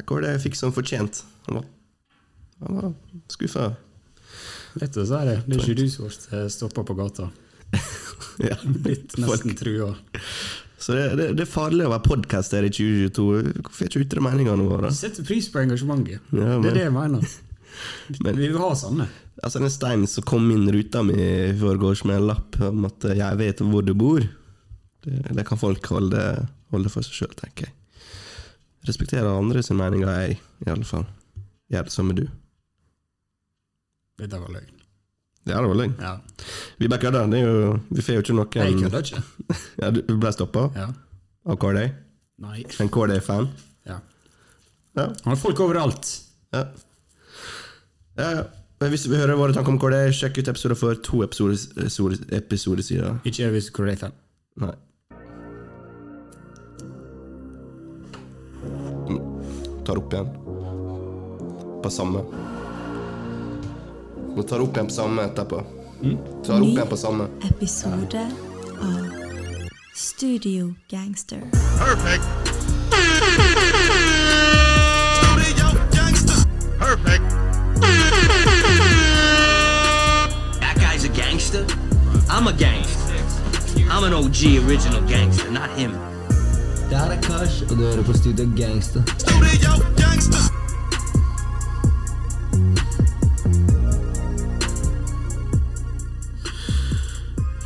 Jeg fikk som fortjent? Han var, han var skuffa. Lett å si det. Det er ikke du som ble stoppa på gata. Ja. Blitt nesten trua. Så det, det, det er farlig å være podcaster i 2022. Hvorfor er ikke ute meningene våre? Setter pris på engasjementet. Ja, Det er det jeg mener. Men- Vi vil ha sånne. Altså Den steinen som kom inn ruta mi i forgårs med en lapp om at jeg vet hvor du bor, det, det kan folk holde, holde for seg sjøl, tenker jeg. Respekterer andre sine meninger, jeg, i alle fall. Gjør det samme du. Dette var løgn. Ja, det var løgn. Ja. Vi bare kødder. det er Vi får jo ikke noen Jeg kødder ikke. Ja, Du ble stoppa Ja. av Corday? Nei. En Corday-fan? Ja. Ja. Han har folk overalt. Ja. ja, ja. Men Hvis du vil høre våre tanker om Corday, sjekk ut episoder for to episoder, episoder, siden. Ikke hvis du er fan. Nei. Tar opp igjen. På samme. Nå tar opp igjen på samme etterpå. Mm. Tar opp igjen på samme. episode av Studio Gangster. Perfect. Studio gangster. Perfect. That guy's a gangster. I'm a gangster. I'm an OG original gangster, not him. Det her er Kash, og du hører på Studio Gangster. Studio gangster.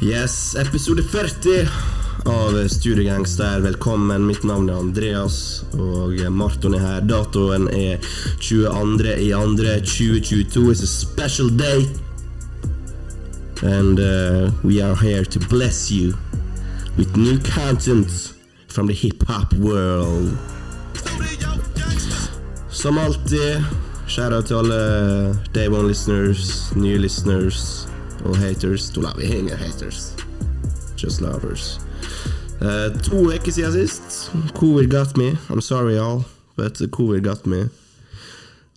Yes, episode 40 av Studio Gangster. Velkommen. Mitt navn er Andreas, og Marton er her. Datoen er 22. i andre 2022. It's a special day. And uh, we are here to bless you with new content from the hip-hop world. Som alltid, shout-out til alle day one listeners, nye listeners og haters. To love ingen haters. Just lovers. Uh, to uker siden sist. Covid got me. I'm sorry, y'all, but covid got me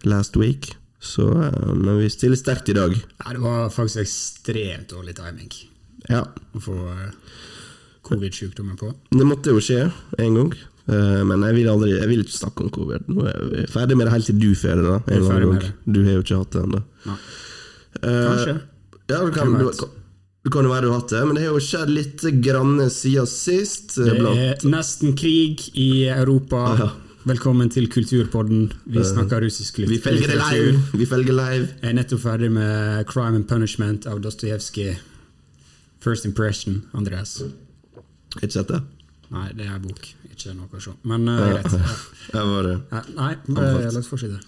last week. Så, uh, men vi stiller sterkt i dag. Ja, det var faktisk ekstremt dårlig timing Ja, å få eh, covid-sykdommen på. det måtte jo skje en gang. Eh, men jeg vil, aldri, jeg vil ikke snakke om covid. Nå er vi ferdig med det helt til du får det. en gang. med det. Du har jo ikke hatt det ennå. Kanskje. Uh. Ja, det kan, du, det kan jo være du har hatt det, men det har jo skjedd litt grann siden sist. eh, Det er nesten krig i Europa. Ja. Velkommen til Kulturpodden. Vi snakker russisk litt- Vi følger det live! Vi følger live. Jeg er nettopp ferdig med Crime and Punishment av Dostojevskij. First Impression, Andreas. Ikke sett det? Nei, det er bok, ikke noe å se. Men uh, greit. Var det. Ja, Nei, bare la oss fortsette.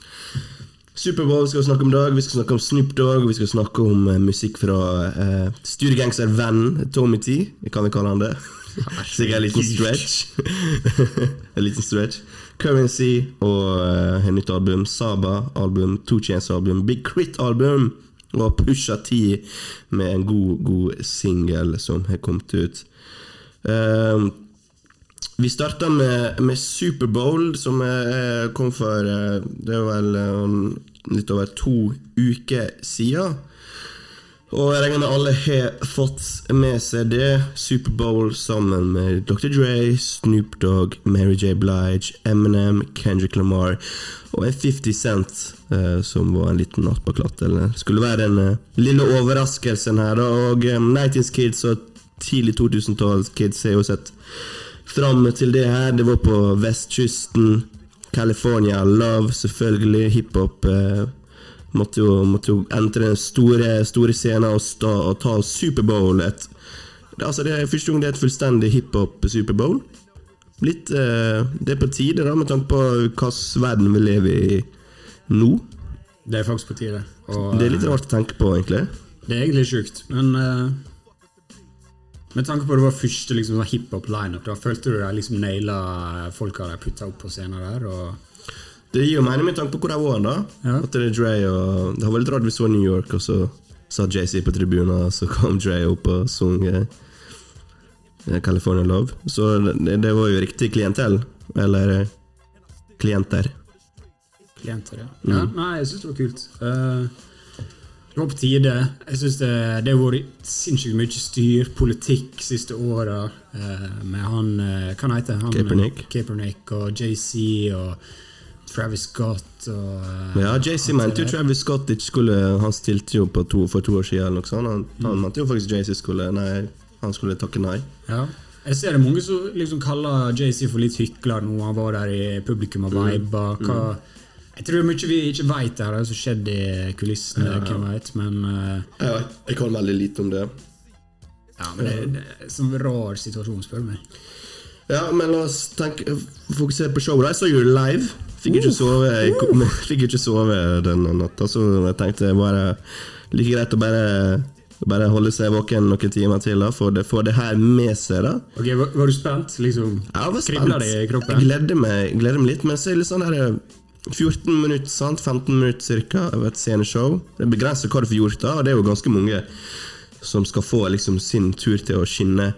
Superbowl skal vi snakke om i dag. Vi skal snakke om Snoop Dogg. Vi skal snakke om eh, musikk fra uh, studiegangstervennen Tommy T. Kan vi kalle han det? Sikkert en liten stretch. en liten stretch. Currency og uh, en nytt album. Saba-album. Two Chance-album, Big Crit-album. Og Pusha T med en god, god singel som har kommet ut. Eh, vi starta med, med Superbowl, som kom for eh, Det er vel eh, litt over to uker siden. Og jeg regner med alle har fått med seg det. Superbowl sammen med Dr. Dre, Snoop Dogg, Mary J. Blige, Eminem, Kendrick Lamar og en 50 Cent, eh, som var en liten attpåklatt. Eller skulle være den eh, lille overraskelsen her. Og eh, 90's Kids og tidlig 2000-talls-kids har jo sett fram til det her. Det var på vestkysten. California, love, selvfølgelig. Hiphop. Eh, måtte, jo, måtte jo entre den store, store scenen og, sta, og ta Superbowl. Et, altså det er første gang det er et fullstendig hiphop-superbowl. Litt eh, Det er på tide, da, med tanke på hvilken verden vi lever i nå. Det er faktisk på tide. Og, Det er litt rart å tenke på, egentlig. Det er egentlig sjukt, men eh, med tanke på at det var første liksom, sånn hiphop-lineup, følte du deg liksom naila folka de putta opp på scenen der? Og Det gir jo mening med tanke på hvor de var, da. Ja. At det er Dre og Det var veldig rart vi så New York, og så satt JC på tribunen, og så kom Dre opp og sang eh, California Love. Så det, det var jo riktig klientell. Eller eh, klienter. klienter, ja. ja nei, jeg syns det var kult. Eh, det var på tide. Jeg synes det, det har vært sinnssykt mye styr, politikk, siste åra med han eh, Hva heter han? Kaepernick. Kaepernick og JC og Travis Scott og eh, Ja, JC mente jo. Travis Scott ikke skulle Han stilte jo to, for to år siden eller noe sånt. Han, Mm. han mente jo faktisk JC skulle Nei, han skulle takke nei. Ja. Jeg ser det mange som liksom kaller JC for litt hykler nå. Han var der i publikum og viba. Hva Jeg tror mye vi ikke veit her, som skjedde i kulissene. Hvem vet, men uh, Ja, jeg kan veldig lite om det. Ja, men det, det er en sånn rar situasjon, spør du meg. Ja, men la oss tenke, fokusere på showet. Jeg så jo live. Fikk ikke sove jeg, Fikk ikke sove den natta, så jeg tenkte bare like greit å bare bare holde seg våken noen timer til. da for, det, få det her med seg. da Ok, Var, var du spent? Liksom, Jeg var spent. Kribla det i kroppen? Jeg gleder meg, gleder meg litt, men så er det litt sånn der 14 minutter, sant? 15 minutter cirka av et sceneshow. Det begrenser hva du får gjort, da, og det er jo ganske mange som skal få liksom sin tur til å skinne.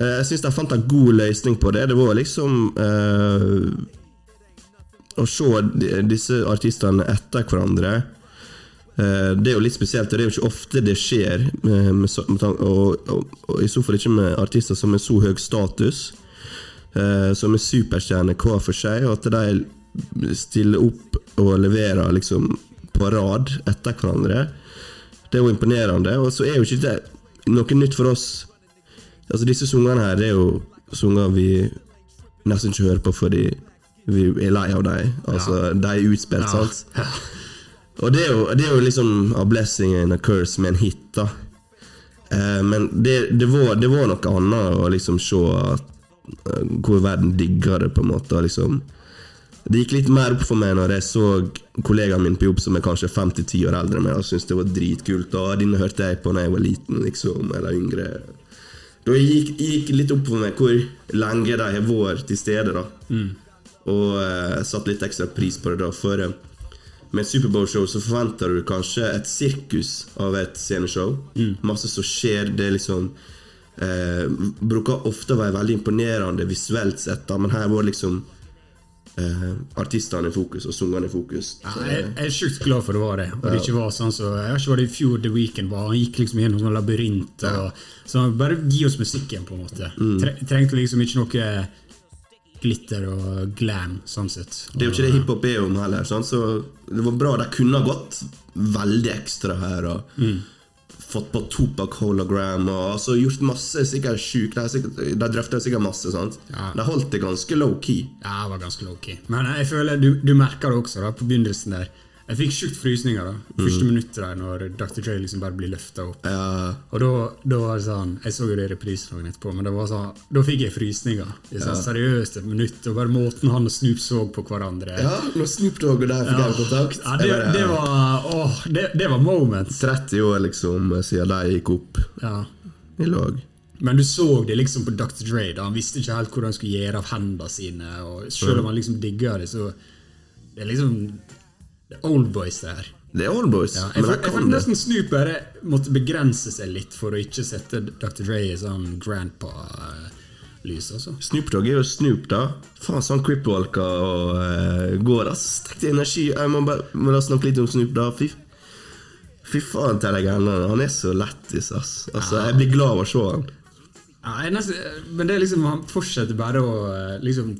Eh, Jeg syns de fant en god løsning på det. Det var liksom eh, å se disse artistene etter hverandre. Eh, Det er jo litt spesielt, og det er jo ikke ofte det skjer. Med, med, og, og, og i så fall ikke med artister som har så høy status. eh, Som er superstjerner hver for seg, og at de stiller opp og leverer liksom på rad etter hverandre. Det er jo imponerende. Og så er jo ikke det noe nytt for oss. Altså Disse sangene her det er jo sanger vi nesten ikke hører på fordi vi er lei av dem. Altså, De er utspilt, sant? Og det er, jo, det er jo liksom a blessing and a curse med en hit, da. Eh, men det, det, var, det var noe annet å liksom se at, eh, hvor verden digger det, på en måte. Liksom. Det gikk litt mer opp for meg når jeg så kollegaen min på jobb som er kanskje 5-10 år eldre enn meg, og syntes det var dritkult. Og denne hørte jeg på da jeg var liten, liksom, eller yngre. Da gikk, gikk litt opp for meg hvor lenge de har vært til stede. da Og uh, jeg satte litt ekstra pris på det da. For uh, med et Superbowl-show så forventer du kanskje et sirkus av et sceneshow. Masse som skjer. Det liksom uh, Bruker ofte å være veldig imponerende visuelt sett, da, men her var det liksom eh, artistene i fokus og sangene i fokus. Ja, jeg, jeg er sjukt glad for det var det. Og det ikke var sånn så, Jeg har ikke vært i fjor The Weekend var. Han gikk liksom gjennom sånn labyrint. Og, så bare gi oss musikken, på en måte. Mm. Tre, trengte liksom ikke noe glitter og glam, sånn sett. det er jo ikke det hiphop er om heller. sånn, Så det var bra. De kunne ha gått veldig ekstra her. Og Mm. Fått på Topak hologram og altså, gjort masse sikkert sikkert- de drøfta sikkert masse. Sant? Ja. De holdt det ganske low-key. Ja, det var ganske low-key. Men jeg føler du, du merker det også da, på begynnelsen der. Jeg fikk sjukt frysninger da. første minuttet der når Dr. J liksom bare blir løfta opp. Mm. Ja, Og da, da var det sånn Jeg så jo det i reprisen dagen etterpå, men det var sånn, da fikk jeg frysninger. Det er sånn seriøst et minutt, og bare måten han og Snoop så på hverandre ja når Snoop Dogg og der fikk Ja. kontakt Ja, det, det var Åh, det, det var moment. 30 år liksom siden de gikk opp Ja. i lag. Men du så det liksom på Dr. Dre. da Han visste ikke helt hvor han skulle gjøre av hendene sine. Og Selv om han liksom digga det, så Det er liksom Det er old boys her. Det er Allboys, Ja, jeg, men jeg kan det. nesten Snoop bare måtte begrense seg litt for å ikke sette Dr. Dre i sånn grandpa-lys. altså. Snoop Dogg er jo Snoop, da. Faen, sånn cripwalker og uh, går. Altså, Stekte energi. Jeg må bare må snakke litt om Snoop, da. Fy, fy faen til de greiene. Han er så lættis, ass. Altså, jeg blir glad av å se han. Ja, nesten, men det er liksom han fortsetter bare å eh, liksom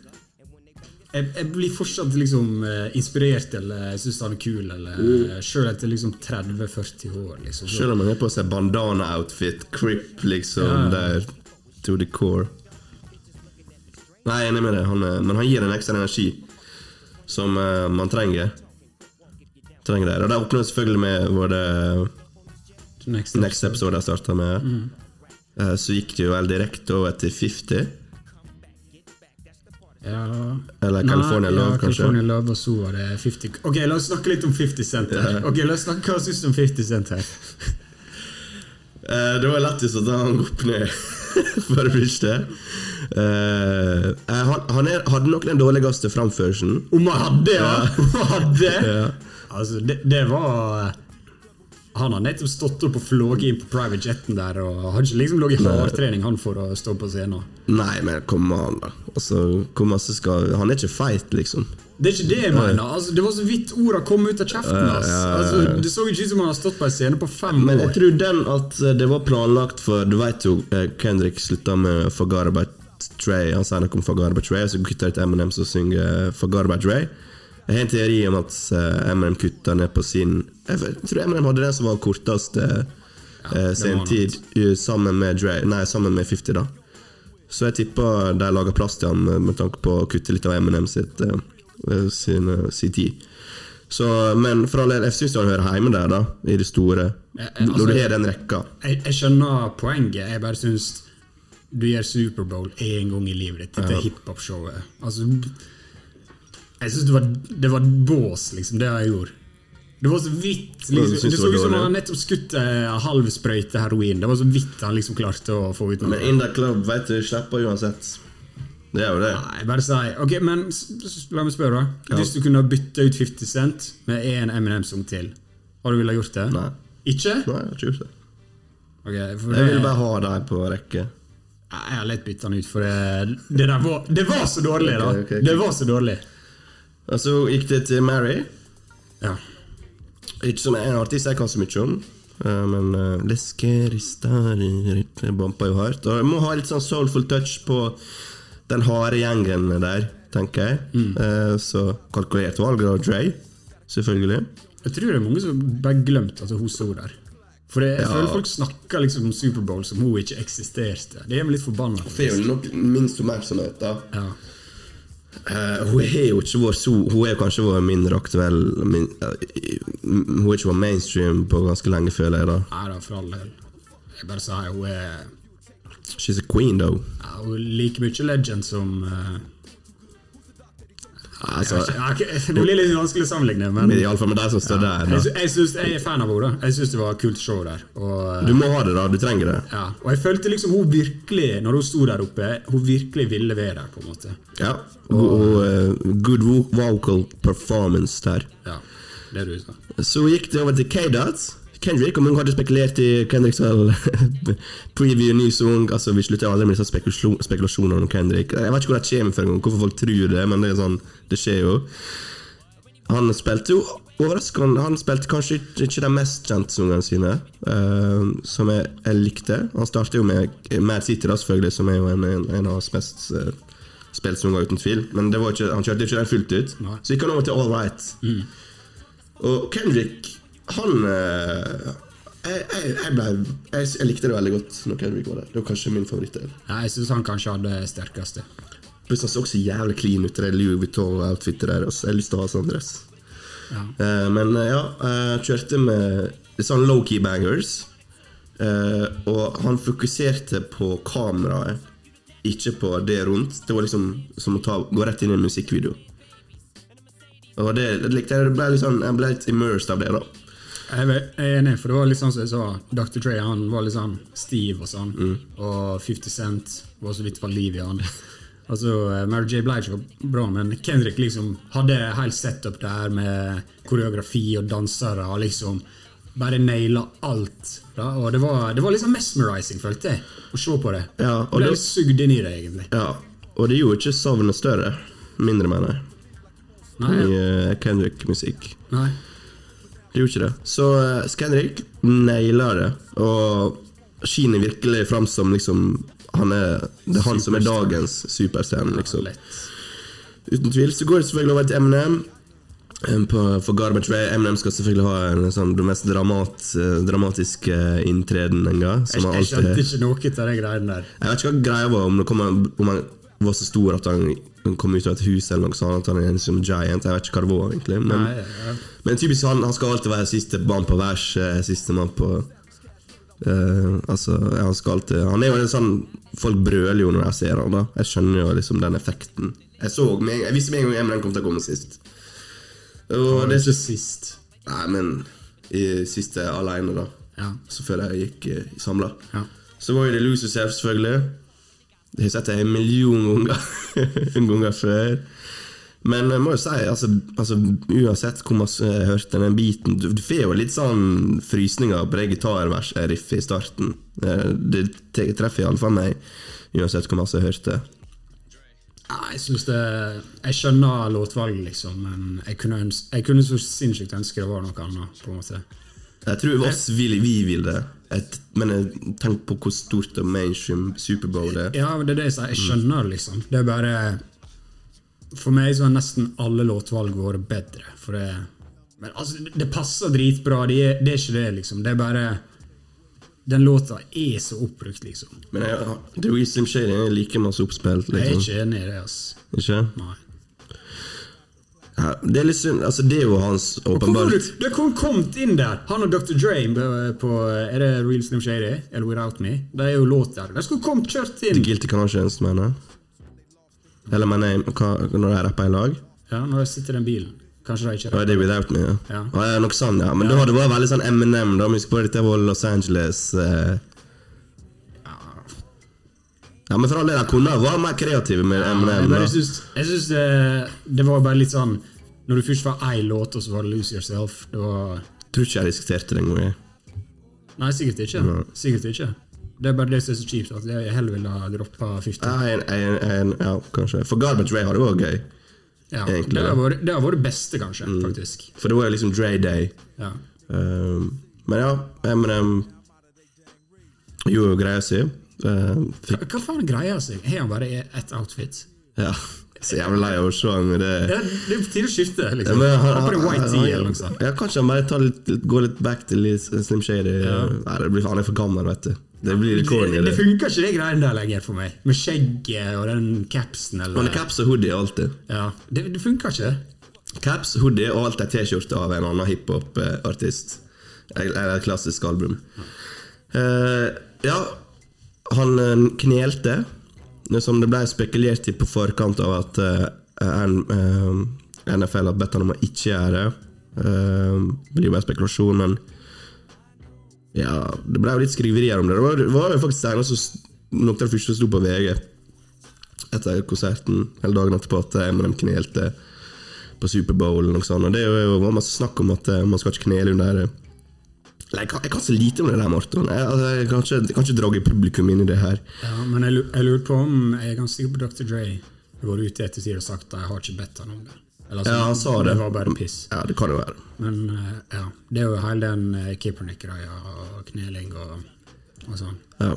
jeg, jeg blir fortsatt liksom eh, inspirert eller jeg syns han er kul, eller mm. sjøl etter liksom 30-40 år. liksom. Sjøl om han har på seg bandana-outfit, crip, liksom, Ja. der to the core. Nei, jeg er enig med er- men han gir en ekstra energi som uh, man trenger. Trenger det. Og det åpner selvfølgelig med vår next, Next episode jeg starta med. Eh, Så gikk det jo vel direkte over til 50. Ja. Eller California Nei, Love, ja, kanskje. California Love, og så var det 50 Ok, la oss snakke litt om 50 Cent her. Ok, la oss snakke Hva syns du om 50 Cent her? uh, det var lættis å ta han opp ned for det første. det. eh, han han er, hadde nok den dårligste framførselen. Om han hadde, ja! Han hadde. Ja. Altså, det, det var Han har nettopp stått opp og flåget inn på private jeten der, og har ikke liksom ligget i hardtrening han for å stå på scenen. Nei, men kom an, da. Altså, hvor masse skal Han er ikke feit, liksom. Det er ikke det jeg mener. Altså, det var så vidt orda kom ut av kjeften hans. Altså, det så ikke ut som han har stått på en scene på fem Men jeg år. tror den at eh, det var planlagt for Du vet jo eh, Kendrick slutta med Forgot Trey. Han sier noe om Forgot About Dre, og så gutter til Eminem som synger Forgot Trey. Jeg har en teori om at eh, Eminem kutta ned på sin Jeg tror Eminem hadde den som var kortest ja, eh, sin tid, eh, sammen med Dre, Nei, sammen med 50, da. Så jeg tipper de lager plass til ham med, tanke på å kutte litt av MNM sitt, eh, eh, sin, eh, sin tid. Så, men for all del, jeg syns han hører hjemme der, da, i det store. Eh, eh, Når du altså- har den rekka. Jeg, jeg skjønner poenget, jeg bare syns du gjør Superbowl én gang i livet ditt. Dette ja. hiphop-showet. Altså, jeg syns det, var- det var bås, liksom, det jeg gjorde. Det var så vidt liksom, Det så ut som han nettopp skutt en halv sprøyte heroin. Det var så vidt han liksom klarte å få ut noe. Men In The Club vet du, slipper uansett. Det er jo det. Nei, bare si Ok, men la meg spørre, da. Hvis du kunne bytte ut 50 Cent med én Eminem-sang til, har du villet gjort det? Nei. Ikke? Nei, jeg har ikke gjort det. Ok, for Jeg det, vil bare ha dem på rekke. Jeg har lett bytta den ut, for det, det var Det var så dårlig, da! Okay, okay, ok. Det var så dårlig. Og så gikk det til Mary. Ja. Ikke som en artist jeg kan så mye om. eh, Men uh, Det bumper jo hardt. Og jeg må ha litt sånn soulful touch på den harde gjengen der, tenker jeg. Mm. Uh, så kalkulert valg av Dre, selvfølgelig. Jeg tror det er mange som bare glemt at hun sto der. For jeg, jeg Ja. føler folk snakker liksom om Superbowl som hun ikke eksisterte. Det gjør meg litt forbanna. Får jo nok minst oppmerksomhet, da. Ja. Eh, hun har jo ikke vært så Hun er kanskje vært mindre aktuell min, uh, Hun har ikke vært mainstream på ganske lenge, føler jeg. da Nei da, for all del. Jeg bare sier hun er She's a queen, though. ja, hun er like mye legend som eh, Altså, Det blir litt vanskelig å sammenligne, men fall med de som står der. jeg, Da. jeg, synes, jeg er fan av henne. Jeg syns det var et kult show der. Og, Du må ha det, da. Du trenger det. ja, og jeg følte liksom hun virkelig, når hun sto der oppe, hun virkelig ville være der. på en måte Ja. Og, og uh, good vocal performance der. Ja, det du sa. Så gikk det over til K-Dot. Kendrick, om noen hadde spekulert i Kendricks selv preview ny sang. Altså, Vi slutter aldri med disse spekulasjon, spekulasjonene om Kendrick. Jeg vet ikke hvor det kommer fra, engang, hvorfor folk tror det, men det er sånn, det skjer jo. Han spilte jo overraskende Han spilte kanskje ikke, de mest kjente sangene sine, uh, som jeg, jeg likte. Han startet jo med Mad City, da, selvfølgelig, som er jo en, en, en av hans mest uh, spilte sanger, uten tvil. Men det var ikke, han kjørte ikke den fullt ut. Nei. Så gikk han over til All Right. Og Kendrick, han eh, jeg, jeg, jeg, ble, jeg, likte det veldig godt når Kendrick var der. Det var kanskje min favorittdel. Ja, jeg syns han kanskje hadde det sterkeste. Pluss han så også jævlig clean ut i det Louis Vuitton-outfitet der. Også. Jeg har lyst til å ha sånn dress. Ja. Uh, men uh, ja, jeg kjørte med sånn low-key bangers. Uh, og han fokuserte på kameraet, ikke på det rundt. Det var liksom som å ta, gå rett inn i en musikkvideo. Og det, det. Det ble litt sånn, jeg ble litt immersed av det. da Jeg er enig, for det var litt sånn som jeg sa. Dr. Dre han var litt sånn stiv og sånn. Og 50 Cent var så vidt for liv i han. Altså, eh, Mary J. Blige var bra, men Kendrick liksom hadde helt setup der med koreografi og dansere. og liksom Bare naila alt. Da. Og det var, det var liksom mesmerizing, følte jeg, å se på det. Ja, og ble det- litt sugd inn i det, egentlig. Ja, og det gjorde ikke savnet større. Mindre, mener jeg. Nei, I ja. eh, Kendrick-musikk. Nei. Det gjorde ikke det. Så uh, Kendrick naila det, og skinner virkelig fram som liksom han er, Det er han som er dagens superstjerne, liksom. Uten tvil. Så går det selvfølgelig over til Eminem. På, for Garbage Ray Eminem skal selvfølgelig ha en sånn det mest dramat, eh, dramatiske inntreden en gang. Jeg, jeg skjønte ikke noe av de greiene der. Jeg vet ikke hva greia var, om, det kom, om han var så stor at han han kom ut av et hus eller noe sånt. At han er en som giant. Jeg vet ikke hva det var, egentlig. Men, Nei, ja. men typisk han, han skal alltid være siste mann på vers, eh, siste mann på uh, Altså, han skal alltid Han er jo en sånn Folk brøler jo når jeg ser han da. Jeg skjønner jo liksom den effekten. Jeg så med, Jeg visste med en gang Eminem kom til å komme sist. Og det er ikke sist. Nei, men i siste alene, da. Ja. Så før jeg gikk uh, samla. Ja. Så var jo det Lose Yourself, selvfølgelig. Det har jeg sett det en million ganger, ganger før. Men jeg må jo si, altså, altså uansett hvor mye jeg hørte den biten Du, du får jo litt sånn frysninger på det gitarversriffet i starten. det treffer iallfall meg, uansett hvor masse jeg hørte. Ja, jeg synes det Jeg skjønner låtvalget, liksom, men jeg kunne, jeg kunne så sinnssykt ønske det var noe annet. på en måte Jeg tror oss vil, vi vil det, Et, men tenk på hvor stort og mainstream Superbowl er. Ja, det er det jeg sier. Jeg skjønner det, liksom. Det er bare For meg så har nesten alle låtvalg vært bedre. For det, men altså, det- passer dritbra. Det er, det er ikke det, liksom. Det er bare Den låta er så oppbrukt, liksom. Men jeg, The Real Shading er like masse oppspilt, Jeg er liksom. ikke enig i det, ass. Ikke? Nei. Ja, det er litt synd. Altså, det er jo hans åpenbart du? Du kom kommet inn der! Han og Dr. Dre på, på Er det Real Slim Shady? Eller Without Me? Det er jo låt der. De skulle kommet kjørt The inn! Guilty Conscience, mener jeg. Eller mener jeg når de rapper i lag? Ja, når jeg sitter i den bilen. Kanskje de ikke Ja, det er Without Me, ja. Ja. ja. ja nok sånt, ja. Men da hadde det vært veldig sånn Eminem, da. Husk på dette var Los Angeles eh. Ja, men for all del, de kunne vært mer kreative med Jeg Eminem. bare da. syns, jeg syns det, det var bare litt sånn Når du først var én låt, og så var det Lose Yourself Det var Tror ikke jeg diskuterte det engang. Nei, sikkert ikke. Sikkert ikke. Det er bare det som er så kjipt, at jeg heller ville ha droppa 50. Ja, en, en, en, ja, kanskje. For Garbage Ray det vært gøy. Ja, egentlig, det, har vært, det har vært beste, kanskje. faktisk For det var jo liksom Dre Day. ja. Um, men ja, Eminem gjorde jo greia si. Uh, fikk, Hva, faen er greia seg? Har han bare ett outfit? ja, så jævlig lei av med det. Er- det er på tide å skifte. Ja, liksom. men han- white tea, eller noe sånt. Ja, kanskje han bare tar litt, går litt back til litt Slim Shady. Nei, det blir, han er for gammel, vet du. Det blir litt corny. Det, det funker ikke, det greiene der lenger for meg. Med skjegget og den capsen. Eller, er caps og hoodie alltid. ja, det, det funker ikke. Caps, hoodie og alltid T-skjorte av en annen hiphop-artist. Eller et klassisk album. Uh, ja, han eh, knelte, som det ble spekulert i på forkant av at eh, eh, NFL har bedt han om å ikke gjøre. Det blir bare spekulasjon, men ja, det ble jo litt skriverier om det. Det var, det var jo faktisk Steinar som s- noe av det første sto på VG etter konserten, hele dagen etterpå, at Eminem knelte på Superbowl og noe sånt. Og det var masse snakk om at eh, man skal ikke knele under eh, Eller, jeg, kan, så lite om det der, Morten. Jeg, altså, jeg, kan ikke, jeg kan ikke drage publikum inn i det her. Ja, men jeg, jeg lurer på om Jeg er ganske sikker på Dr. Dre har vært ute i ettertid og sagt at jeg har ikke bedt han om det. Eller, altså, Ja, han sa det. Det var bare piss. Ja, det kan jo være. Men eh, ja, det er jo hele den uh, Kaepernick-greia og kneling og, og sånn. Ja.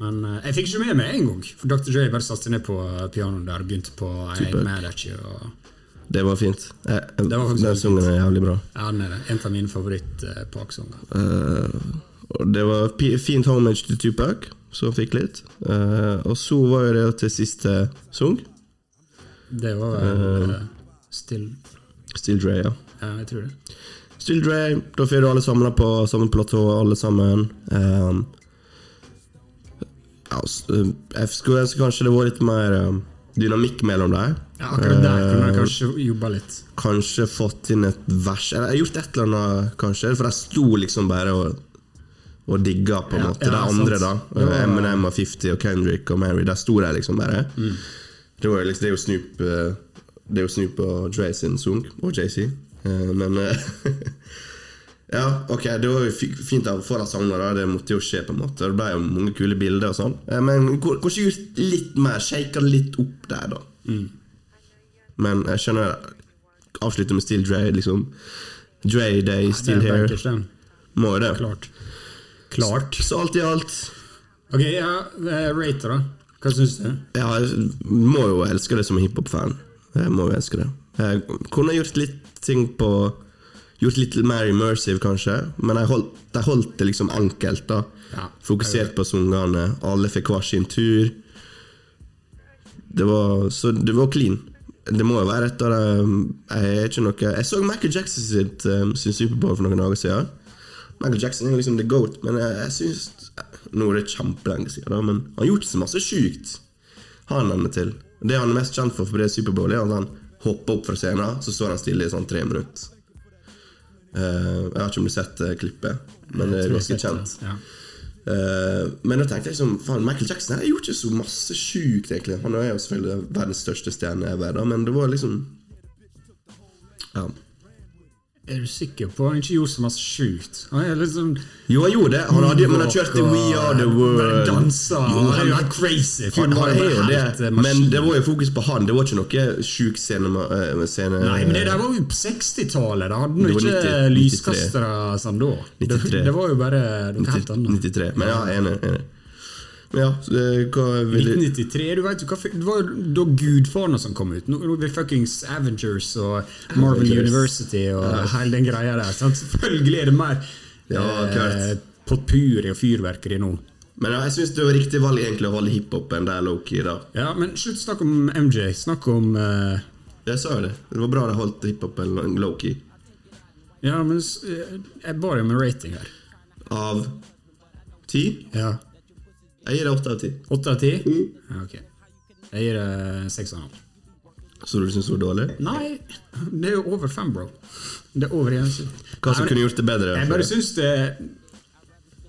Men eh, jeg fikk ikke med meg en gang. For Dr. Dre bare satte ned på eh, pianoet der og begynte på I Ain't Mad At You. Og, Det var fint. Jeg, Det var den sangen er jævlig bra. ja, den er det. En av mine favoritt-Park-sanger. Eh, og det var fint homage til Tupac, som fikk litt. Eh, og så var jo det til siste sang. det var vel uh, Still Still Dre, ja. Ja, jeg tror det. Still Dre, da får du alle samla på samme platå, alle sammen. Um, ja, jeg skulle ønske kanskje det var litt mer um, dynamikk mellom dem. Ja, akkurat der kunne jeg Eh, kanskje jobba litt. Kanskje fått inn et vers Eller jeg har gjort et eller annet, kanskje. For jeg sto liksom bare og, og digga, på en Ja, måte. ja, de andre, sant. da. Det Eminem og 50 og Kendrick og Mary. Der sto de liksom bare. Mm. Det, var liksom, det er jo Snoop eh, Det er jo Snoop og Dre sin sang, og JC. Eh, Men Ja, ok, det var jo fint å få de sangene. Det måtte jo skje, på en måte. Det ble jo mange kule bilder og sånn. Eh, Men kanskje gjort litt mer, shaka det litt opp der, da. Mm. Men jeg skjønner Avslutte med Still Dre, liksom. Dre Day, Still det Here. Må jo det. Klart. Klart. Så alt i alt Ok, ja, Rater, rate da. Hva syns du? Ja, jeg må jo elske det som hiphop-fan. Jeg må jo elske det. Jeg kunne gjort litt ting på Gjort litt mer immersive, kanskje, men jeg holdt, de holdt det liksom enkelt. da Ja, Fokusert på sangene. Alle fikk hver sin tur. Det var, så det var clean. Det må jo være et av de Jeg er ikke noe Jeg så Michael Jackson sitt, um, sin Superbowl for noen dager siden. Michael Jackson er liksom the goat, men jeg, jeg syns Nå er det kjempelenge siden, da, men han har gjort så masse sjukt. Han denne til. Det han er mest kjent for for det Superbowl, er at han hopper opp fra scenen, så står han stille i sånn tre minutter. Eh, jeg vet ikke om du har sett eh, klippet, men det er ganske kjent. Ja. Eh, men da tenkte jeg liksom Faen, Michael Jackson har gjort ikke så masse sjukt, egentlig. Han er jo selvfølgelig verdens største stjerne ever, men det var liksom Ja. Er du sikker på han ikke gjorde så masse sjukt? Han er liksom Jo, han gjorde det. Han hadde, men han kjørte We Are The World. dansa. Jo, Han er jo crazy. Han, han er jo det, men det var jo fokus på han. Det var ikke noe sjuk scene, eh, scene Nei, men det der var jo på 60-tallet. Da hadde var ikke 90 lyskastere som da. Det, 93. det var jo bare noe helt annet. 93. Men ja, enig. enig. Ja, hva vil du 1993, du vet hva Det var jo da Gudfaren som kom ut. Nå er det fuckings Avengers og Marvel Avengers. University og hele den greia der. Sant? Selvfølgelig er det mer Ja, eh, potpurri og fyrverkeri nå. Men ja, jeg syns det var riktig valg egentlig å holde hiphopen der lowkey. da. Ja, men slutt å snakke om MJ. Snakk om eh, Jeg sa jo det. Det var bra de holdt hiphopen enn lowkey Ja, men eh, jeg ba jo om en rating her. Av ti? Ja. Jeg gir det åtte av ti. Åtte av ti? Mm. Ja, ok. Jeg gir det seks og en halv. Så du syns det var dårlig? Nei, det er jo over fem, bro. Det er over igjen. Hva som kunne gjort det bedre? Jeg bare syns det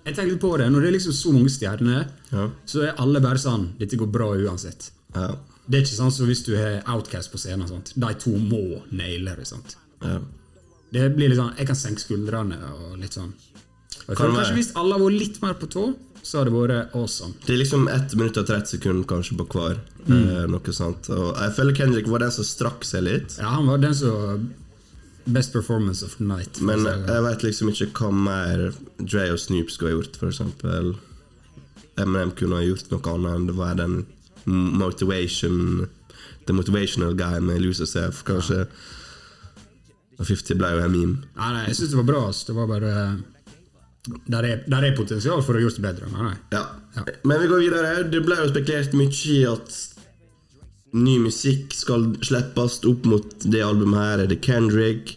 Jeg tenker litt på det. Når det er liksom så mange stjerner, Ja. så er alle bare sånn Dette går bra uansett. Ja. Det er ikke sånn som hvis du har Outcast på scenen. Sant? De to må naile det. Sant? ja. Det blir litt sånn Jeg kan senke skuldrene og litt sånn. Kan kanskje Hvis alle var litt mer på tå, så har det vært awesome. Det er liksom 1 minutt og 30 sekunder kanskje på hver. Mm. Eh, noe sånt. Og jeg føler Kendrick var den som strakk seg litt. Ja, Han var den som Best performance of the night. Men å jeg vet liksom ikke hva mer Dre og Snoop skulle ha gjort, eksempel. Eminem kunne ha gjort noe annet enn det var den motivation The motivational guy med Lose Yourself, kanskje. Og 50 ble jo en meme. Nei, nei, jeg syns det var bra. Det var bare Der er, der er potensial for å gjøre det bedre. Nei. Ja. Ja. Men vi går videre. Det ble jo spekulert mye i at ny musikk skal slippes opp mot det albumet her. Er det Kendrick,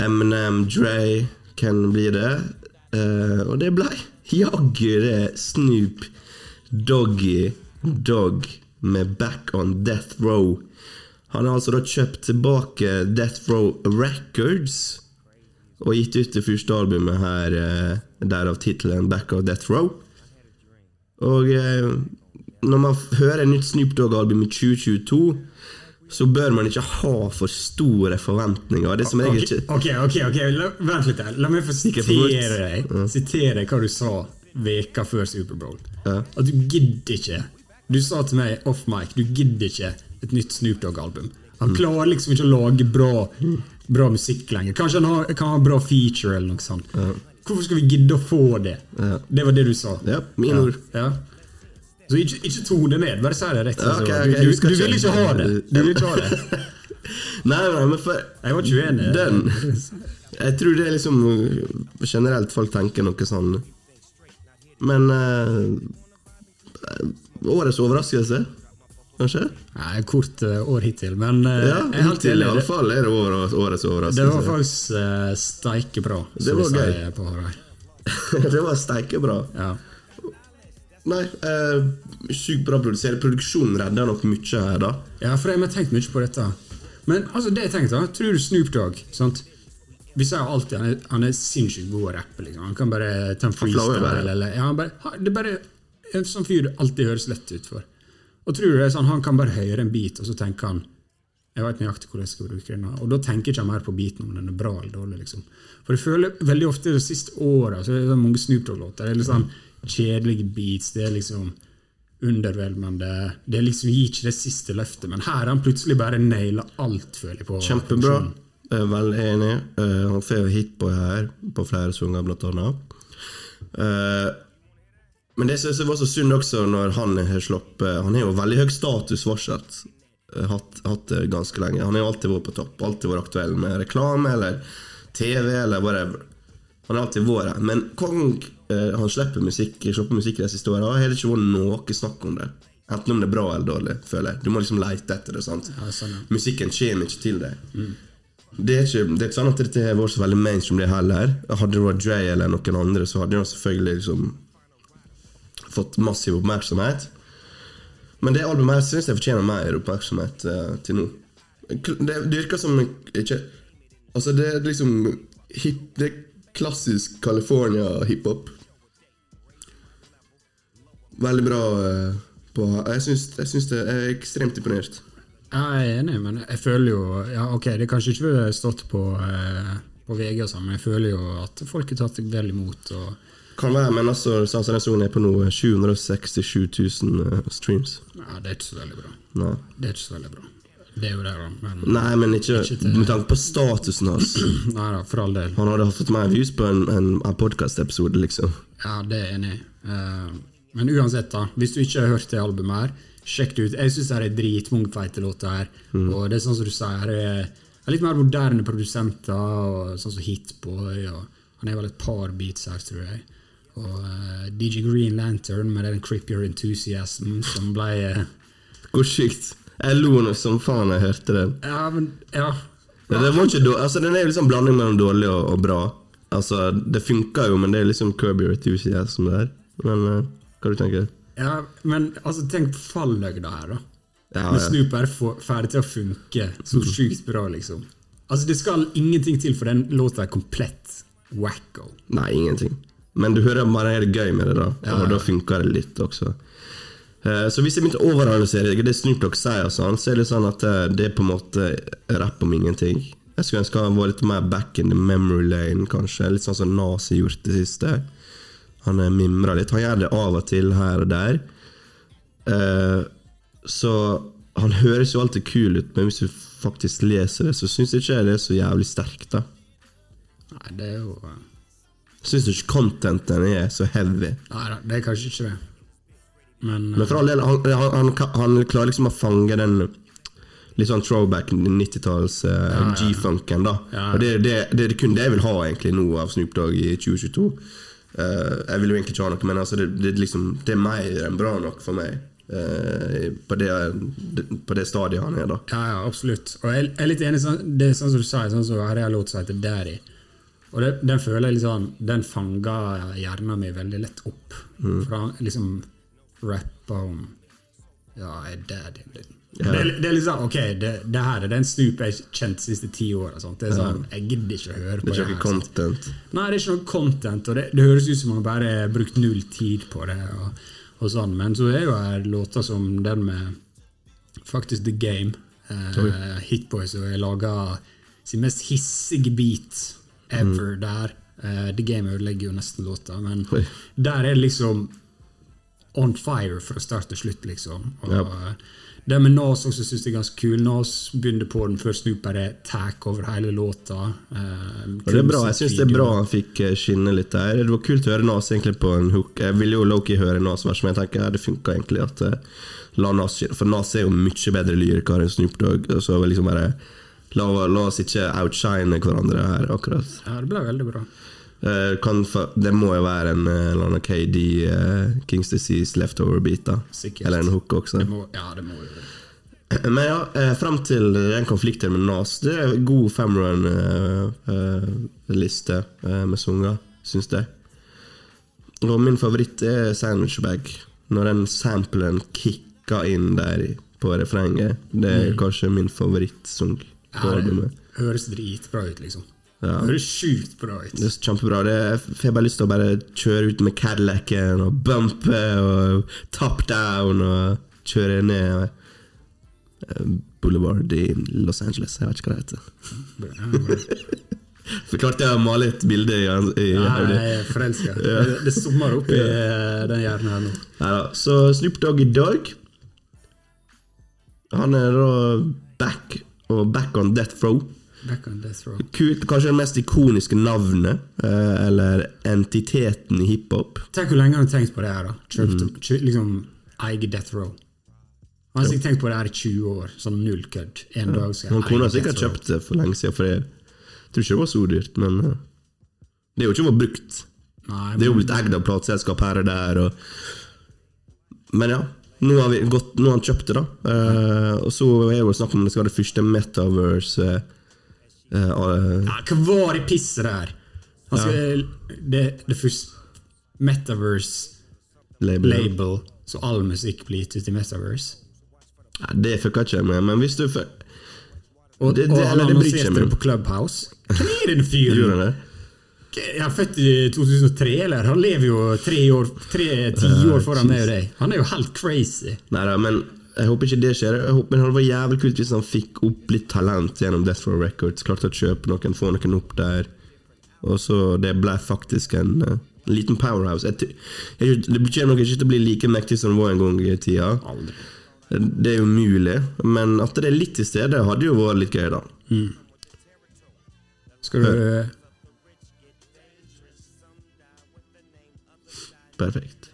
Eminem, Dre? Hvem blir det? Eh, og det ble jaggu det Snoop Doggy Dog med Back on Death Row. Han har altså da kjøpt tilbake Death Row Records og gitt ut det første albumet her, eh, derav tittelen Back of Death Row. Og eh, når man hører nytt Snoop Dogg-album i 2022, så bør man ikke ha for store forventninger. Det som jeg ikke ok, ok, ok, La, vent litt her. La meg få sitere deg Sitere hva du sa veka før Superbowl. Ja. At du gidder ikke. Du sa til meg off mic du gidder ikke et nytt Snoop Dogg-album. Han Mm. klarer liksom ikke å lage bra, bra musikk lenger. Kanskje han har, kan ha bra feature eller noe sånt. Hvorfor skal vi gidde å få det? Ja. Det var det du sa. Ja, mine ord. Ja. Så ikke, ikke tone det ned, bare si det rett. Ja, okay, okay, ok, du, du, du vil ikke. ikke ha det. Du vil ikke ha det. Nei, nei, men for Jeg var ikke uenig. Den Jeg tror det er liksom generelt folk tenker noe sånn. Men uh, Årets overraskelse, kanskje? Nei, kort eh, år hittil, men eh, Ja, jeg hittil i alle fall er det år- årets det var faktisk uh, steike bra. Det som var vi sier På det var steikebra. Ja. Nei, eh, sykt bra produsert. Produksjonen redda nok mye her, da. ja, for jeg har tenkt mye på dette. Men altså, det jeg tenkte, da, tror du Snoop Dogg sant? Vi sier alltid han er, han er sinnssykt god å rappe. Liksom. Han kan bare ta en freestyle. Eller, ja, han bare, det er bare en sånn fyr det alltid høres lett ut for. Og tror du det er sånn, Han kan bare høre en bit, og så tenker han jeg vet nøyaktig hvor jeg skal bruke den. Og da tenker ikke han mer på beaten om den er bra eller dårlig. liksom. For jeg føler veldig ofte de siste åra så er det mange Snoop Dogg-låter. Det er litt sånn kjedelige beats. Det er liksom undervelmende. Det er liksom gir ikke det siste løftet. Men her har han plutselig bare naila alt, føler jeg. på Kjempebra. Jeg er veldig enig. Eh, han får jo på her, på flere sanger, blant annet. Eh, men det synes jeg var så synd også når han har sluppet Han har jo veldig høy status fortsatt. Eh, Hatt, hatt det ganske lenge. Han har jo alltid vært på topp. Alltid vært aktuell med reklame eller TV eller whatever. Han har alltid vært her. Men Kong eh, han slipper musikk, slipper musikk de siste åra, har det ikke vært noe snakk om det. Enten om det er bra eller dårlig, føler jeg. Du må liksom leite etter det. sant? Ja, sånn, ja. Musikken kommer ikke til deg. Det, er ikke, det er ikke sånn at dette har vært så veldig mainstream, det heller. Hadde det vært Dre eller noen andre, så hadde de selvfølgelig liksom fått massiv oppmerksomhet. Men det albumet her syns jeg fortjener mer oppmerksomhet eh, til nå. Det, det virker som ikke Altså, det er liksom hip, Det er klassisk California hiphop. Veldig bra eh, på Jeg syns, det er ekstremt imponert. Jeg er enig, men jeg føler jo ja, Ok, det kanskje ikke ville stått på, eh, på VG, og sånn, men jeg føler jo at folk har tatt vel imot. og Kan være, men altså, som den sangen er på nå, 767 000 eh, streams. Nei, Det er ikke så veldig bra. Nei. Det er ikke så veldig bra. Det er jo det, da. Men Nei, men ikke, Ikke til- med tanke på statusen hans. nei da, for all del. Han hadde fått mer views på en, en, en podkast-episode, liksom. Ja, det er jeg enig i. Uh, Men uansett, da. Hvis du ikke har hørt det albumet her, sjekk det ut. Jeg syns det er dritmange feite låter her. Og det er sånn som du sier, er er litt mer moderne produsenter, og sånn som Hitboy. Og han er vel et par beats her, tror jeg. Og uh, DJ Green Lantern med den creepier Enthusiasm som ble uh, Hvor sykt. Jeg lo nå som faen jeg hørte den. Ja, men Ja. Ja, det var ikke altså, den er jo liksom blanding mellom dårlig og, og bra. Altså, Det funka jo, men det er liksom Curb Your Enthusiasm der. Men uh, hva du tenker ja, men altså, tenk falløgda her, da. Ja, Når ja. Snoop er ferdig til å funke så sjukt bra, liksom. Altså, det skal ingenting til, for den låta er komplett wacko. Nei, ingenting. Men du hører bare er det gøy med det, da. Ja, Og da funker det litt også. Eh, Så hvis jeg begynte å overanalysere det Snoop Dogg sier, og sånn, så er det sånn at eh, det er på en måte rapp om ingenting. Jeg skulle ønske han var litt mer back in the memory lane, kanskje. Litt sånn som Nas har gjort det siste. Han eh, mimrer litt. Han gjør det av og til her og der. Så han høres jo alltid kul ut, men hvis du faktisk leser det, så syns jeg ikke det er så jævlig sterkt, da. Nei, det er jo Syns du ikke contenten er så heavy? Nei da, det er kanskje ikke det. Men, Men for all del, han, han, han, han klarer liksom å fange den litt sånn throwback 90-talls eh, G-funken, da. Ja, ja. Og det, det, det er kun det jeg vil ha egentlig nå av Snoop Dogg i 2022. Uh, jeg vil jo egentlig ikke ha noe, men altså, det, det, liksom, det er mer enn bra nok for meg. Uh, på, det, på det stadiet han er, da. Ja, ja, absolutt. Og jeg jeg er litt enig sånn, Det er sånn som du sa, sånn som her lot seg til Daddy. Og det, den føler jeg sånn Den fanger hjernen min veldig lett opp. Mm. For han liksom rapper om Ja, jeg er daddyen din. Ja. Det, er, det er sånn, ok, det, det her er den Snoop jeg har kjent de siste ti åra. Det er sånn, Jeg gidder ikke å høre på Det er det. ikke noe content? content. Nei, det er ikke noe content, og det, det høres ut som han bare har brukt null tid på det. Og, og sånn, Men så er jo her låter som den med faktisk The Game, eh, Hitboys, og jeg laga sin mest hissige beat ever der. Uh, The Game ødelegger jo nesten låta, men Oi. der er det liksom on fire fra start til slutt, liksom. Og, yep. uh, Det med Nas også synes jeg er ganske kul. Nas begynte på den før Snooper er tack over hele låta. Uh, det er bra, jeg syns det er bra han fikk eh, skinne litt der. Det var kult å høre Nas egentlig på en hook. Jeg ville jo Loki høre Nas vers, men jeg tenker ja, det funka egentlig at uh, la Nas skinne. For Nas er jo mye bedre lyriker enn Snoop Dogg. Og så liksom bare la, la oss ikke outshine hverandre her, akkurat. Ja, det ble veldig bra. Eh, kan fa det må jo være en eh, eller annen KD, uh, Kings Disease leftover-beat, da. Sikkert. Eller en hook også. Det må, ja, det må jo det. Men ja, eh, frem til den konflikten med Nas Det er en god femrun-liste eh, med sanger, syns jeg. Og min favoritt er Sandwich Bag. Når den samplen kicker inn der på refrenget. Det er kanskje min favorittsang på. Ja, albumet. det høres dritbra ut, liksom. Ja. Høres sjukt bra ut. Det er kjempebra. Det er, jeg får bare lyst til å bare kjøre ut med Cadillacen og bumpe og top down og kjøre ned eh, Boulevard i Los Angeles. Jeg vet ikke hva det heter. Så klarte jeg å male et bilde i, hodet. forelska. Det, det summer opp i eh, den hjernen her nå. Neida. Så Snoop Dogg i dag Han er da back og back on death row. Back on death row. Kult, kanskje det mest ikoniske navnet, eh, eller entiteten i hiphop. Tenk hvor lenge han har tenkt på det her. da Kjøpt, Mm. liksom Eie death row. Han har sikkert tenkt på det her i 20 år. Sånn null kødd. En dag skal jeg Han kunne ha eie sikkert Death kjøpt det for lenge siden, for jeg tror ikke det var så dyrt, men uh, det er jo ikke vært brukt. Nei, Det er jo men- blitt eid av plateselskap her og der. Og... Men ja, nå har, vi gått, nå har han kjøpt det, da. Uh, og så er det jo snakk om det skal være det første Metaverse uh, ja, Hva var det pisset der? Han skal, det, det første Metaverse-label, label. så all musikk blir gitt ut i Metaverse. Ja, det fucka ikke jeg med, men hvis du Og, Det- det- og han eller det annonserte det på Clubhouse. Hvem er den fyren? Jeg er født i 2003, eller? Han lever jo tre år, tre, ti år foran meg og deg. Han er jo helt crazy. Nei da, men jeg håper ikke det skjer. Jeg håper, men det var jævlig kult hvis han fikk opp litt talent gjennom Death Row Records. Klarte å kjøpe noen, få noen opp der. Og så det ble faktisk en en liten powerhouse. Jeg, jeg, det kommer nok ikke til å bli like mektig som det var en gang i tida. Aldri. Det er jo mulig, men at det er litt til stede, hadde jo vært litt gøy, da. Skal du Perfekt.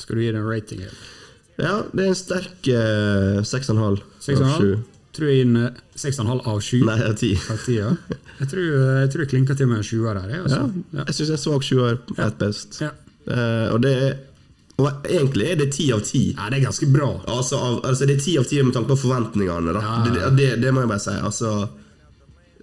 Skal du gi det en rating? eller? Ja, det er en sterk eh, 6,5 av 6,5? 7. Tror jeg gir den eh, 6,5 av 7. Nei, av 10. Av 10 ja. Jeg tror jeg, tror jeg klinker til med en 20 der. jeg, Ja, Altså. Ja. jeg syns en svak 20 er et best. Ja. Eh, og det er og egentlig er det 10 av 10. ja, det er ganske bra. Altså, av, altså Det er 10 av 10 med tanke på forventningene. Ja. Det, det, det må jeg bare si. Altså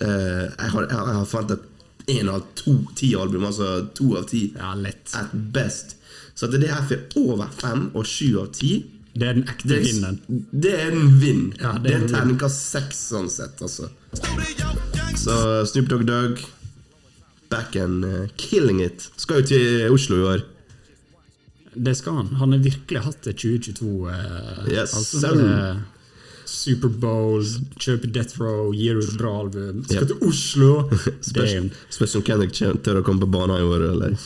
eh, jeg, har- jeg har forventet én av to ti album, altså to av ti. Ja, lett. At best. Så at det her får over fem og sju av ti Det er den ekte det, vinneren. det er en vinn. Ja, det det, er er terningkast seks sånn sett, altså. Så Snoop Dogg Dogg, back and uh, killing it. Skal jo til Oslo i år. Det skal han. Han har virkelig hatt det 2022. Uh, Yes, altså, Superbowl, kjøpe Death Row, gir ut bra album. Skal Yep. til Oslo! Spørs om Kendrick tør å komme på banen i år, eller?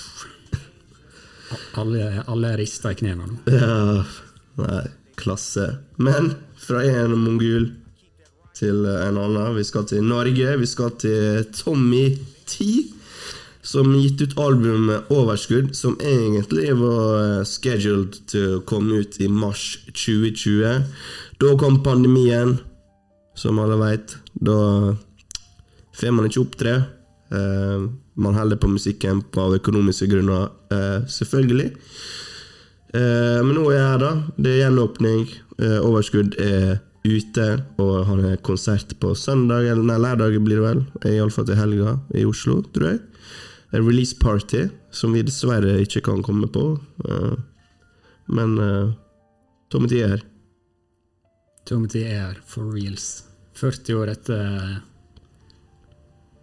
Alle, alle rister i knærne nå. Ja, nei, klasse. Men fra en mongol til en annen. Vi skal til Norge. Vi skal til Tommy T. Som gitt ut albumet Overskudd, som egentlig var scheduled til å komme ut i mars 2020. Da kom pandemien, som alle veit. Da får man ikke opptre. Uh, man holder på musikken av økonomiske grunner, uh, selvfølgelig. Uh, men nå er jeg her, da. Det er gjenåpning. Eh, overskudd er ute, og han har konsert på søndag, eller nei, lørdag blir det vel. Iallfall til helga i Oslo, tror jeg. En release party som vi dessverre ikke kan komme på. Eh, men uh, Tommy T her. Tommy T er her for reals. 40 år etter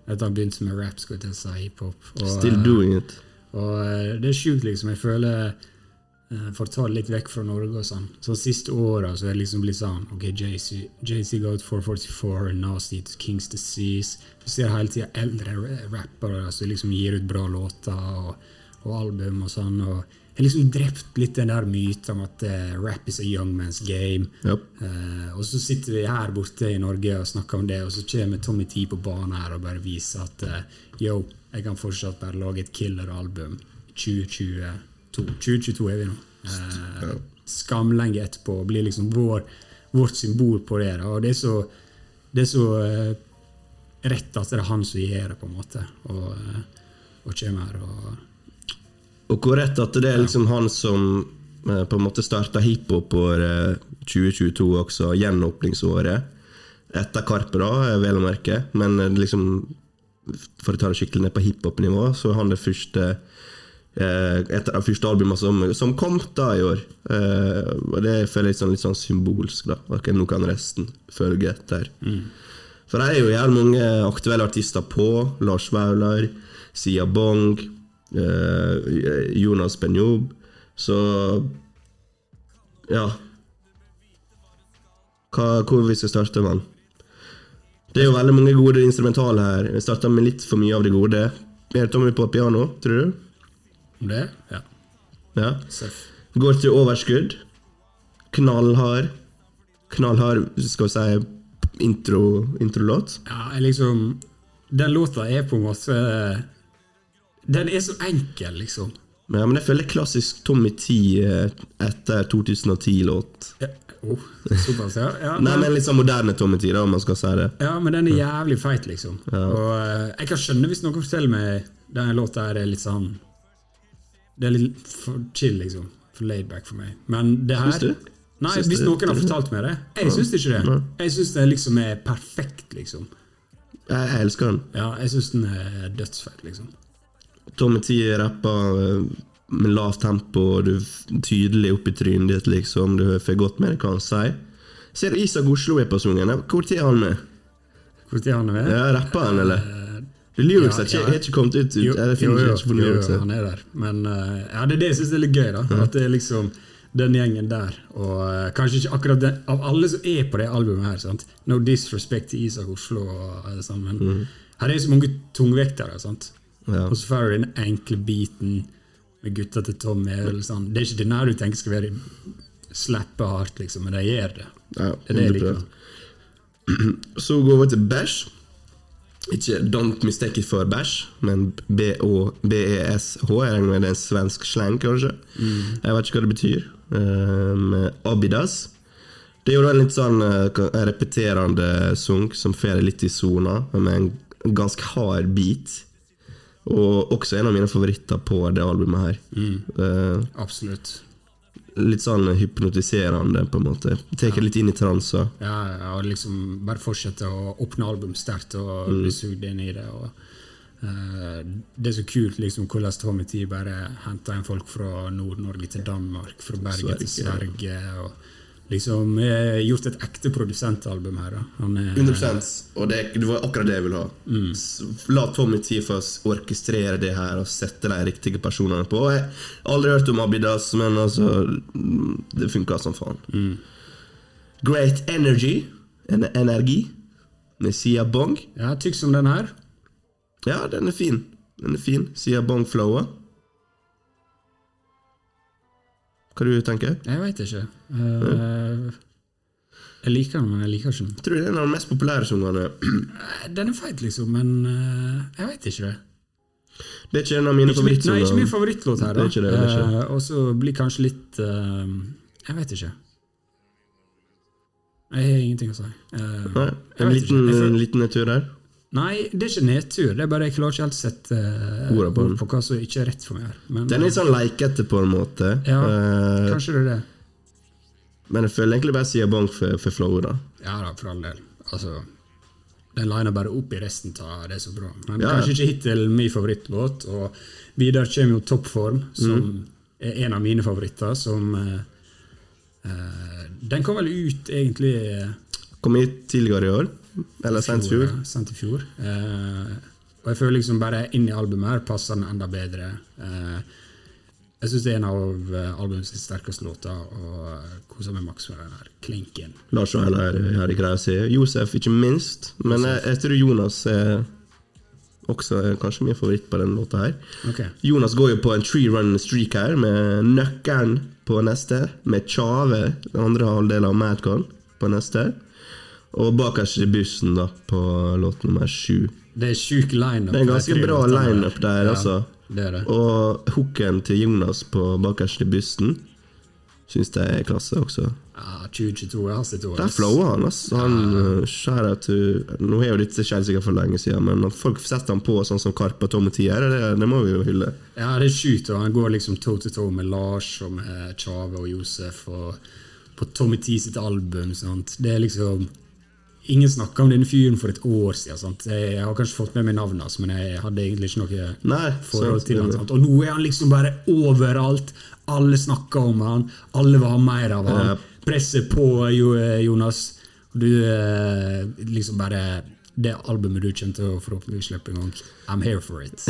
at han begynte med rap, skulle jeg si hiphop. Still eh, doing it. Og eh, det er sjukt, liksom. Jeg føler jeg For å ta det litt vekk fra Norge og sånn Så siste åra så er det liksom blitt sånn Ok, JC JC Goat 444, Nasty to Kings Disease Du ser hele tida eldre rappere som liksom gir ut bra låter og, og album og sånn. Og har liksom drept litt den der myten om at uh, rap is a young man's game. Yep. Uh, og så sitter vi her borte i Norge og snakker om det, og så kommer Tommy T på banen her og bare viser at uh, yo, jeg kan fortsatt bare lage et killer-album. 2022. 2022 er vi nå. Uh, skamlenge etterpå. Blir liksom vår, vårt symbol på det. Da. Og det er så, det er så uh, rett at det er han som gjør det, på en måte. Og, uh, og kommer her og Og hvor rett at det er liksom han som eh, på en måte starta hiphop-året 2022 også, gjenåpningsåret. Etter Karpe, da, eh, vel å merke. Men eh, liksom for å ta det skikkelig ned på hiphop-nivå, så er han det første eh, et av de første albumene som, som kom da i år. Eh, og det føler jeg sånn, litt sånn symbolsk, da. Ok, nå kan resten følge etter. For det er jo jævlig mange aktuelle artister på. Lars Vaular, Sia Bong, eh, Jonas Benjob. Så ja. Hva, hvor vi skal starte, mann? Det er jo veldig mange gode instrumentale her. Vi starter med litt for mye av det gode. Er Tommy på piano, tror du? Det? Ja. Ja. Seff. Går til overskudd. Knallhard. Knallhard, skal vi si, intro, introlåt. Ja, liksom Den låta er på en måte Den er så enkel, liksom. Ja, men jeg føler klassisk Tommy T eh, etter 2010-låt. Ja, oh, såpass, ja. ja Nei, men, litt sånn moderne Tommy T, da, om man skal si det. ja, men den er jævlig feit, liksom. Og uh, jeg kan skjønne hvis noen forteller meg den låta her er litt sånn Det er litt for chill, liksom. For laid back for meg. Men det her Syns du? Nei, Syns hvis du- noen har fortalt meg det. Jeg syns ikke det. Jeg syns det liksom er perfekt, liksom. Jeg, jeg elsker den. Ja, jeg syns den er dødsfeit, liksom. Tommy T rapper eh, med lavt tempo, og du er tydelig opp i trynet ditt, liksom. Du får godt med deg hva han sier. Ser du Isak Oslo er på sangen? Hvor tid er han med? Hvor tid er han med? Ja, Rapper han, eller? Det Lyrics Ja, ja. har ikke kommet ut. Jo, jo, jo, jo, jo, han er der. Men eh, ja, det er det jeg syns er litt gøy. da At det er liksom den gjengen der. Og uh, kanskje ikke akkurat den Av alle som er på det albumet her, sant? no disrespect til Isak Oslo, og alle sammen, men her er så mange tungvektere. sant? Ja. Og så får du den enkle biten med gutta til Tommy. Sånn. Det er ikke den her du tenker skal være slappe hardt, liksom, men de gjør det. Ja, Det er det jeg liker. Så går vi til Bæsj. Ikke Don't mistake it for bæsj, men B-O-B-E-S-H. Jeg regner med det er en svensk slang, kanskje. Jeg vet ikke hva det betyr. Um, Abidas. Det er jo en litt sånn eh, repeterende sunk som fer litt i sona, med en ganske hard beat. Og også en av mine favoritter på det albumet her. Eh, Absolutt. litt sånn hypnotiserende, på en måte. Tar litt inn i transer. Ja, ja, og liksom bare fortsette å åpne album sterkt og Mm. bli sugd inn i det. Og, uh, det er så kult liksom hvordan Tommy T bare henter inn folk fra Nord-Norge til Danmark, fra Bergen til Sverige. Sverige. og liksom gjort et ekte produsentalbum her. Han er, 100 Og det, det var akkurat det jeg ville ha. Mm. La Tommy Tifas orkestrere det her og sette de riktige personene på. Jeg har aldri hørt om Abidas, men altså mm, Det funka som faen. Great Energy, en energi, med Sia Bong. Ja, Tykk som den her. Ja, den er fin. Den er fin. Sia Bong-flowa. Hva du tenker Jeg veit ikke. Eh, jeg liker den, men jeg liker ikke den. Tror tror det er en av de mest populære sangene. Eh, Den er feit, liksom, men uh, jeg veit ikke det. Er ikke en av mine favorittsanger. nei, ikke min favorittlåt her, Det da. er det, det er. Eh, og så blir kanskje litt uh, Jeg vet ikke. Jeg har ingenting å si. Uh, Nei, En liten, en liten nedtur der. Nei, det er ikke nedtur. Det er bare jeg klarer ikke helt å sette uh, Ordet på den. på hva som ikke er rett for meg. Men, Den er litt sånn leikete på en måte. Ja, uh, Kanskje det er det. men jeg føler egentlig bare sier Bong for, for flowet, da. Ja da, for all del. Altså, den liner bare opp i resten av det er så bra. Men Ja. kanskje ikke hittil min favorittlåt. Og videre kommer jo Toppform, som Mm. er en av mine favoritter. Som uh, eh, Den kom vel ut egentlig eh, Kom hit tidligere i år. Eller sent i fjor. Sent i fjor. Eh, og jeg føler liksom bare inn i albumet her passer den enda bedre. Eh, jeg syns det er en av eh, albumets sterkeste låter, og eh, koser meg maks med den her klinken. Lars og Einar hadde greier å si. Josef, ikke minst. Men jeg, jeg tror Jonas er også er kanskje min favoritt på denne låta her. Okay. Jonas går jo på en tree run streak her, med nøkkelen på neste, med Tjave, den andre halvdelen av Madcon, på neste. Og bakerst i bussen, da, på låt nummer sju. Det er sjuk lineup. Det er en ganske bra lineup der, Ja, altså. Det det. Og hooken til Jonas på bakerst i bussen syns jeg er klasse også. Ja, 2022 er hans år. Der flower han, ass. Han, uh, shout out Nå er jo dette skjedd sikkert for lenge siden, men at folk setter han på sånn som Karp og Tom og Tier, det, det må vi jo hylle. Ja, det er sjukt. og Han går liksom toe to toe med Lars og med Tjave og Josef. Og på Tommy T sitt album. Sant? Det er liksom Ingen snakka om denne fyren for et år siden. Sant? Jeg har kanskje fått med meg navnet hans, men jeg hadde egentlig ikke noe Nei, forhold sant, til han. Og nå er han liksom bare overalt. Alle snakker om han. Alle vil ha mer av han. Ja. Presset på Jonas. Du eh, liksom bare Det albumet du kommer til å forhåpentligvis slippe en gang. I'm here for it.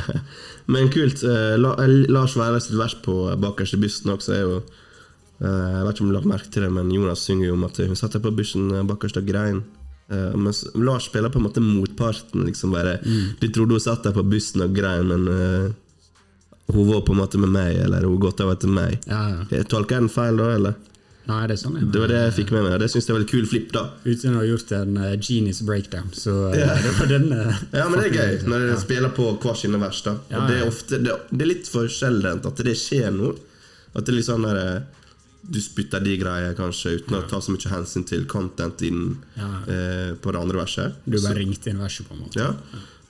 Men kult. eh, eh, Lars Veiler sitt vers på bakerste bysten også er jo Jeg vet ikke om du lagt merke til det, men Jonas synger jo om at hun satt der på bussen eh, bakerst og grein. Uh, mens Lars spiller på en måte motparten. liksom bare De trodde hun satt der på bussen og grein, men uh, hun var på en måte med meg, eller hun gått over til meg. Ja, ja. Tolker jeg den feil da, eller? Nei, det er sånn jeg Det var det jeg fikk med meg, og det syns jeg var litt kul flipp, da. Uten å ha gjort en uh, genius breakdown. Så eh, det var den eh, Ja, men det er gøy når de ja. spiller på hver sine vers. da Ja, Og det er ofte Det, det er litt for sjeldent at det skjer noe. At det er litt sånn der eh, Du spytter de greiene, kanskje uten å ta så mye hensyn til content inn Ja. eh, på det andre verset. Du bare ringte inn verset, på en måte. Ja.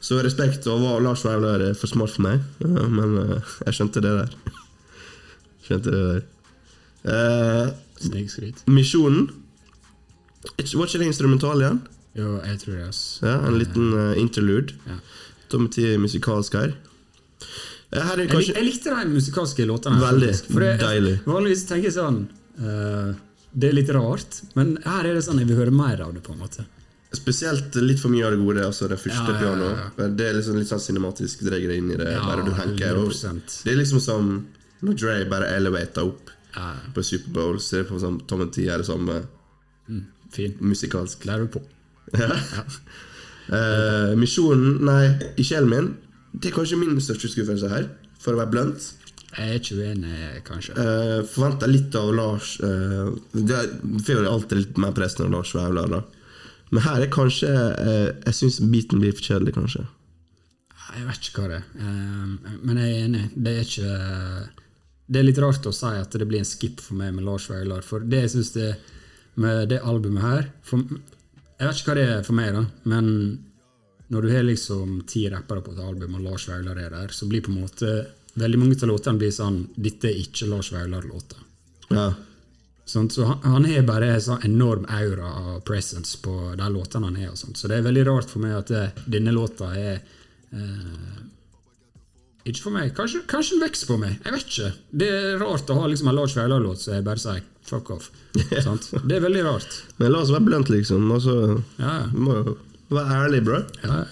Så respekt, og var Lars Vaular er for smart for meg. Ja, men eh, jeg skjønte det der. Skjønte det der. Eh, misjonen Var ikke det instrumental igjen? Jo, jeg tror det, ass. Ja, En liten uh, interlude. Ja. Tommy T musikalsk her. Eh, er Jeg, kanskje jeg likte de musikalske låtene. Veldig. For det- deilig. Vanligvis tenker jeg sånn uh, Det er litt rart, men her er det sånn jeg vil høre mer av det. på en måte Spesielt litt for mye av det gode. Altså det første Ja, ja, ja, pianoet. Det er liksom litt sånn cinematisk. Drar det inn i det. Ja, bare du henker Det er liksom som når Dre bare elevater opp Ja, på Superbowl. Så er på sånn Tom T er det samme fin. musikalsk. Lærer du på. uh, misjonen Nei, ikke Elmin. Det er kanskje min største skuffelse her, for å være blunt. Jeg er ikke uenig, kanskje. Uh, Forventa litt av Lars uh, Det får jo alltid litt mer press når Lars svevler, da. Men her er kanskje uh, Jeg syns beaten blir for kjedelig, kanskje. Jeg vet ikke hva det er. Uh, Men jeg er enig. Det er ikke Det er litt rart å si at det blir en skip for meg med Lars Vaular. For det jeg syns det med det albumet her for, Jeg vet ikke hva det er for meg, da, men når du har liksom ti rappere på et album, og Lars Vaular er der, så blir på en måte veldig mange av låtene blir sånn Dette er ikke Lars Vaular-låter. Ja. Sånn, så han, han har bare en sånn enorm aura av presence på de låtene han har. Så det er veldig rart for meg at det, denne låta er eh, Ikke for meg. Kanskje, kanskje den vokser på meg. Jeg vet ikke. Det er rart å ha liksom en Lars Vaular-låt så jeg bare sier fuck off. Det er veldig rart. Men la oss være blunt, liksom. Altså, Ja, må jo være ærlig, bro. ja.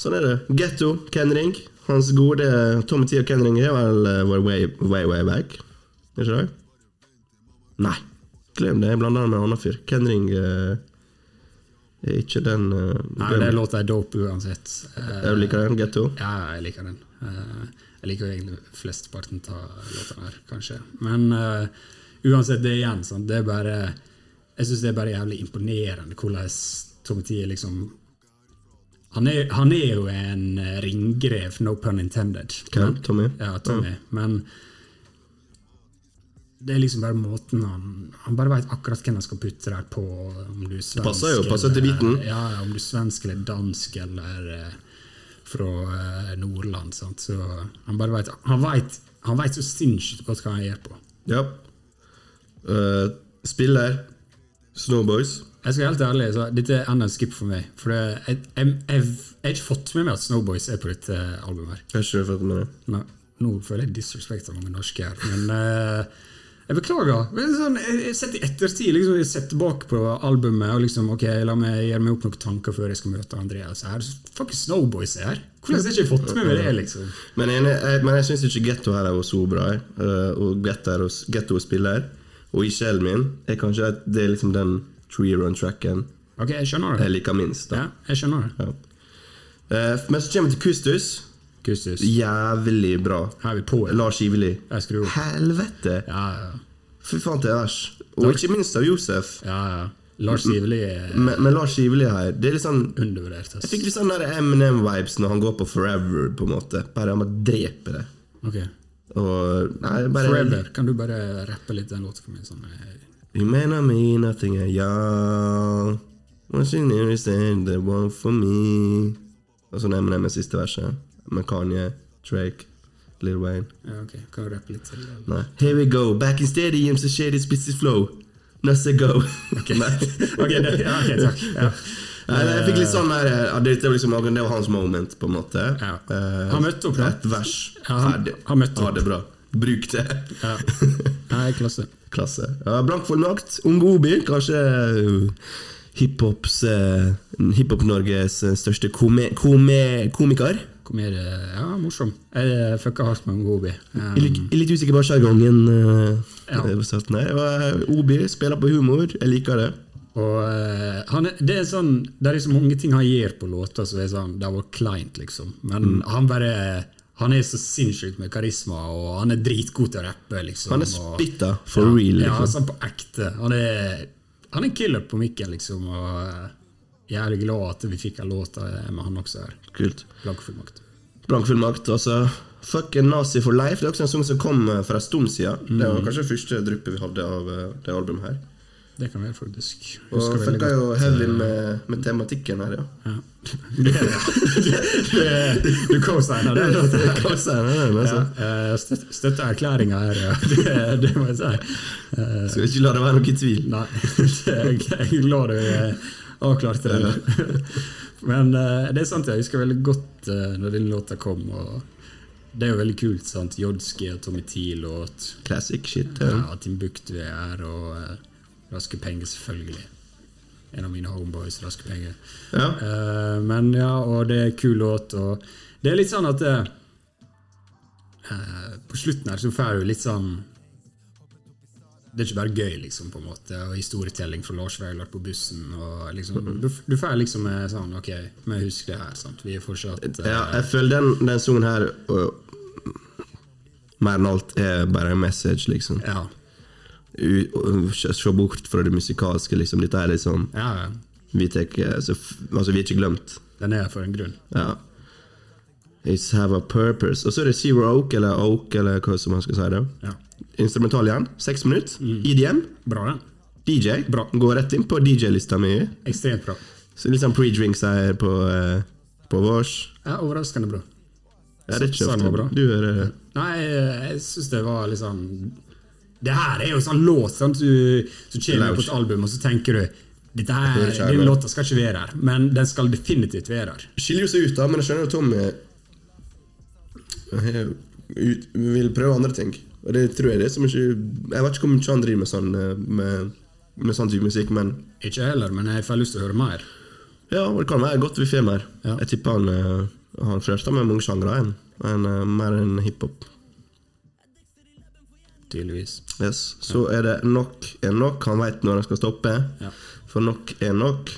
Sånn er det. Getto, Kenring. Hans gode Tommy T og Kenring er vel uh, way, way, way back. Er ikke det? Nei. Glem det. Jeg blander han med en annen fyr. Kenring uh, er ikke den uh, Nei, den låta er dope uansett. Uh, Jeg liker den. Getto. Ja, jeg liker den. Uh, jeg liker jo egentlig flesteparten av låtene her, kanskje. Men uh, uansett, det igjen, sant? det er bare Jeg syns det er bare jævlig imponerende hvordan Tommy T liksom han er, han er jo en ringgrev, no pun intended. Ja, Tommy? Ja, Tommy. Men det er liksom bare måten han Han bare veit akkurat hvem han skal putte der på. Om du er svensk passer jo, passer til biten. Ja, om du er svensk eller dansk eller eh, fra eh, Nordland. Sant? Så han bare vet, han han vet så sinnssykt godt hva han gjør på. Ja. Uh, spiller. Snowboys. Jeg skal være helt ærlig, så Dette er enda en skip for meg. For jeg, jeg, jeg, jeg har ikke fått med meg at Snowboys er på dette albumet. her. Jeg Har ikke fått med det? Nå, nå føler jeg disrespekt av mange norske her, men uh, jeg beklager. Men er Sånn, jeg setter i ettertid liksom, jeg setter tilbake på albumet og liksom, ok, la meg gjøre meg opp noen tanker før jeg skal møte Andreas her. Så Fucking Snowboys er her! Hvordan har jeg ikke fått med meg det, liksom? Men jeg, men jeg syns ikke Getto her var så bra. Eh, og Getto er spiller. Og i sjelen min er kanskje det er liksom den tree run-tracken Ok, jeg skjønner det. jeg liker minst. da. Ja, jeg skjønner det. ja. Eh, Men så kommer vi til Kustus. Kustus. Jævlig bra. Her er vi på. Lars Iveli. Jeg skrur opp. Helvete! Ja, ja. Fy faen til vers. Og ikke minst av Josef. ja, ja. Lars Iveli er Men, men Lars Iveli her, det er litt sånn undervurdert. Jeg fikk litt sånn Eminem-vibes når han går på Forever, på en måte. Bare han bare dreper det. Ok. Og nei, bare Forever. Kan du bare rappe litt den låta for meg? Sånn, eh, You may not mean nothing at all. Once you understand the one for me. Og så nevner jeg med siste verset. Med Kanye, Drake, Lil Wayne. ja, ok. Kan du rappe litt selv? Nei. Here we go, back in stadiums and shady spitsy flow. Nothing go. Ok, okay, det, ja, okay takk. Ja. Nei, jeg fikk litt sånn her, det, var liksom, det var hans moment, på en måte. Ja. Han møtte opp, da. Et vers. Ja, han- han møtte Ha det bra. Bruk det. Ja. Nei, klasse. Klasse. Ja, Blank fullmakt. Unge Obi. Kanskje hiphops uh, Hiphop-Norges uh, største kome, kome, komiker. Komer, Ja, morsom. Jeg fucka hardt med Obi. Um, Jeg er litt, jeg er litt usikker på sjargongen. Uh, Ja. Obi spiller på humor. Jeg liker det. og uh, han det er sånn Det er liksom mange ting han gjør på låter som er sånn Det vært kleint, liksom. Men Mm. han bare Han er så sinnssykt med karisma, og han er dritgod til å rappe, liksom. Han er spytta, for ja, real. Ja, Liksom. sånn på ekte. Han er, han er killer på mikken, liksom. Og jeg jævlig glad at vi fikk en låt med han også her. Kult. Blankfullmakt. Blank fullmakt. Altså, fuck a nazi for life. Det er også en sang som kom uh, for en stund siden. Det var kanskje første dryppet vi hadde av det albumet her. Det kan være, faktisk. Og Husker veldig fucka jo heavy eh, med, med tematikken her, ja. Ja. Det, det, du co-signer den altså? Ja, Støtteerklæringa støtter erklæringa her, ja. Det, det må jeg si. Eh, Skal ikke la det være noe tvil. Nei, det, jeg er glad du eh, avklarte det. Men eh, det er sant, jeg husker veldig godt eh, når den låta kom. Og det er jo veldig kult. sant? Jodski og Tommy T-låt. Classic shit. Ja. Timbuktu er her, og eh, Raske Penger, selvfølgelig. En av mine homeboys, Raske Penger. Ja. Uh, men ja, og det er en kul låt, og det er litt sånn at eh, På slutten her så får du litt sånn Det er ikke bare gøy, liksom, på en måte, og historietelling fra Lars Vaular på bussen. og liksom, Du, du får liksom sånn Ok, vi husker det her. sant? Vi er fortsatt ja, jeg føler den, den sangen her uh, Mer enn alt er bare en message, liksom. ja, Se bort fra det musikalske, liksom. Dette er liksom ja, ja. Vi, tek, så, altså, vi er ikke glemt. Den er for en grunn. Ja. It's have a purpose. Og så er det Zero Oak, eller Oak, eller hva som man skal si det. Ja. Instrumental igjen. Seks minutter. IDM. Bra, den. DJ. Bra. Går rett inn på DJ-lista mi. Ekstremt bra. Så litt sånn pre-drinks her på, eh, på vårs. Ja, overraskende bra. Ja, det er ikke ofte. bra? Du er eh, Nei, jeg syns det var litt sånn Det her er jo sånn låt sant? Du, du kommer på et album, og så tenker du dette her, Den låta skal ikke være her, men den skal definitivt være her. skiller jo seg ut, da, men jeg skjønner at Tommy ut, vil prøve andre ting. Og det tror jeg det som ikke Jeg vet ikke hvor mye han driver med sånn eh, med, med sånn type musikk, men Ikke jeg heller, men jeg får lyst til å høre mer. ja, det kan være godt vi får mer. Ja. Jeg tipper han eh, Han flørter med mange sjangre eh, mer enn hiphop. Tydeligvis. Yes. Så er det nok er nok. Han veit når han skal stoppe. Ja. For nok er nok.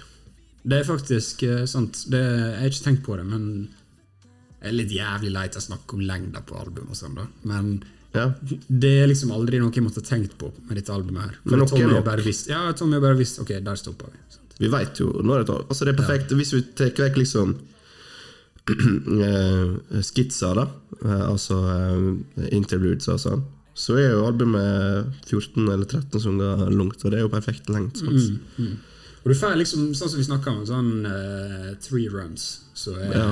Det er faktisk eh, sant. Det, jeg har ikke tenkt på det, men jeg er litt jævlig leit av å snakke om lengda på album og sånn, da. Men Ja. det er liksom aldri noe jeg måtte ha tenkt på med dette albumet her. Men nok er Tommy har nok. bare visst Ja, Tommy har bare visst Ok, der stopper vi. Sant? Vi veit jo når det tar Altså, det er perfekt. Hvis vi tar vekk liksom eh, skitser, da, eh, altså interludes og sånn, så er jo albumet 14 eller 13 sanger langt, og det er jo perfekt lengt. Sant? Og du får liksom, sånn som vi snakka om, sånn uh, three runs. Så er, Ja.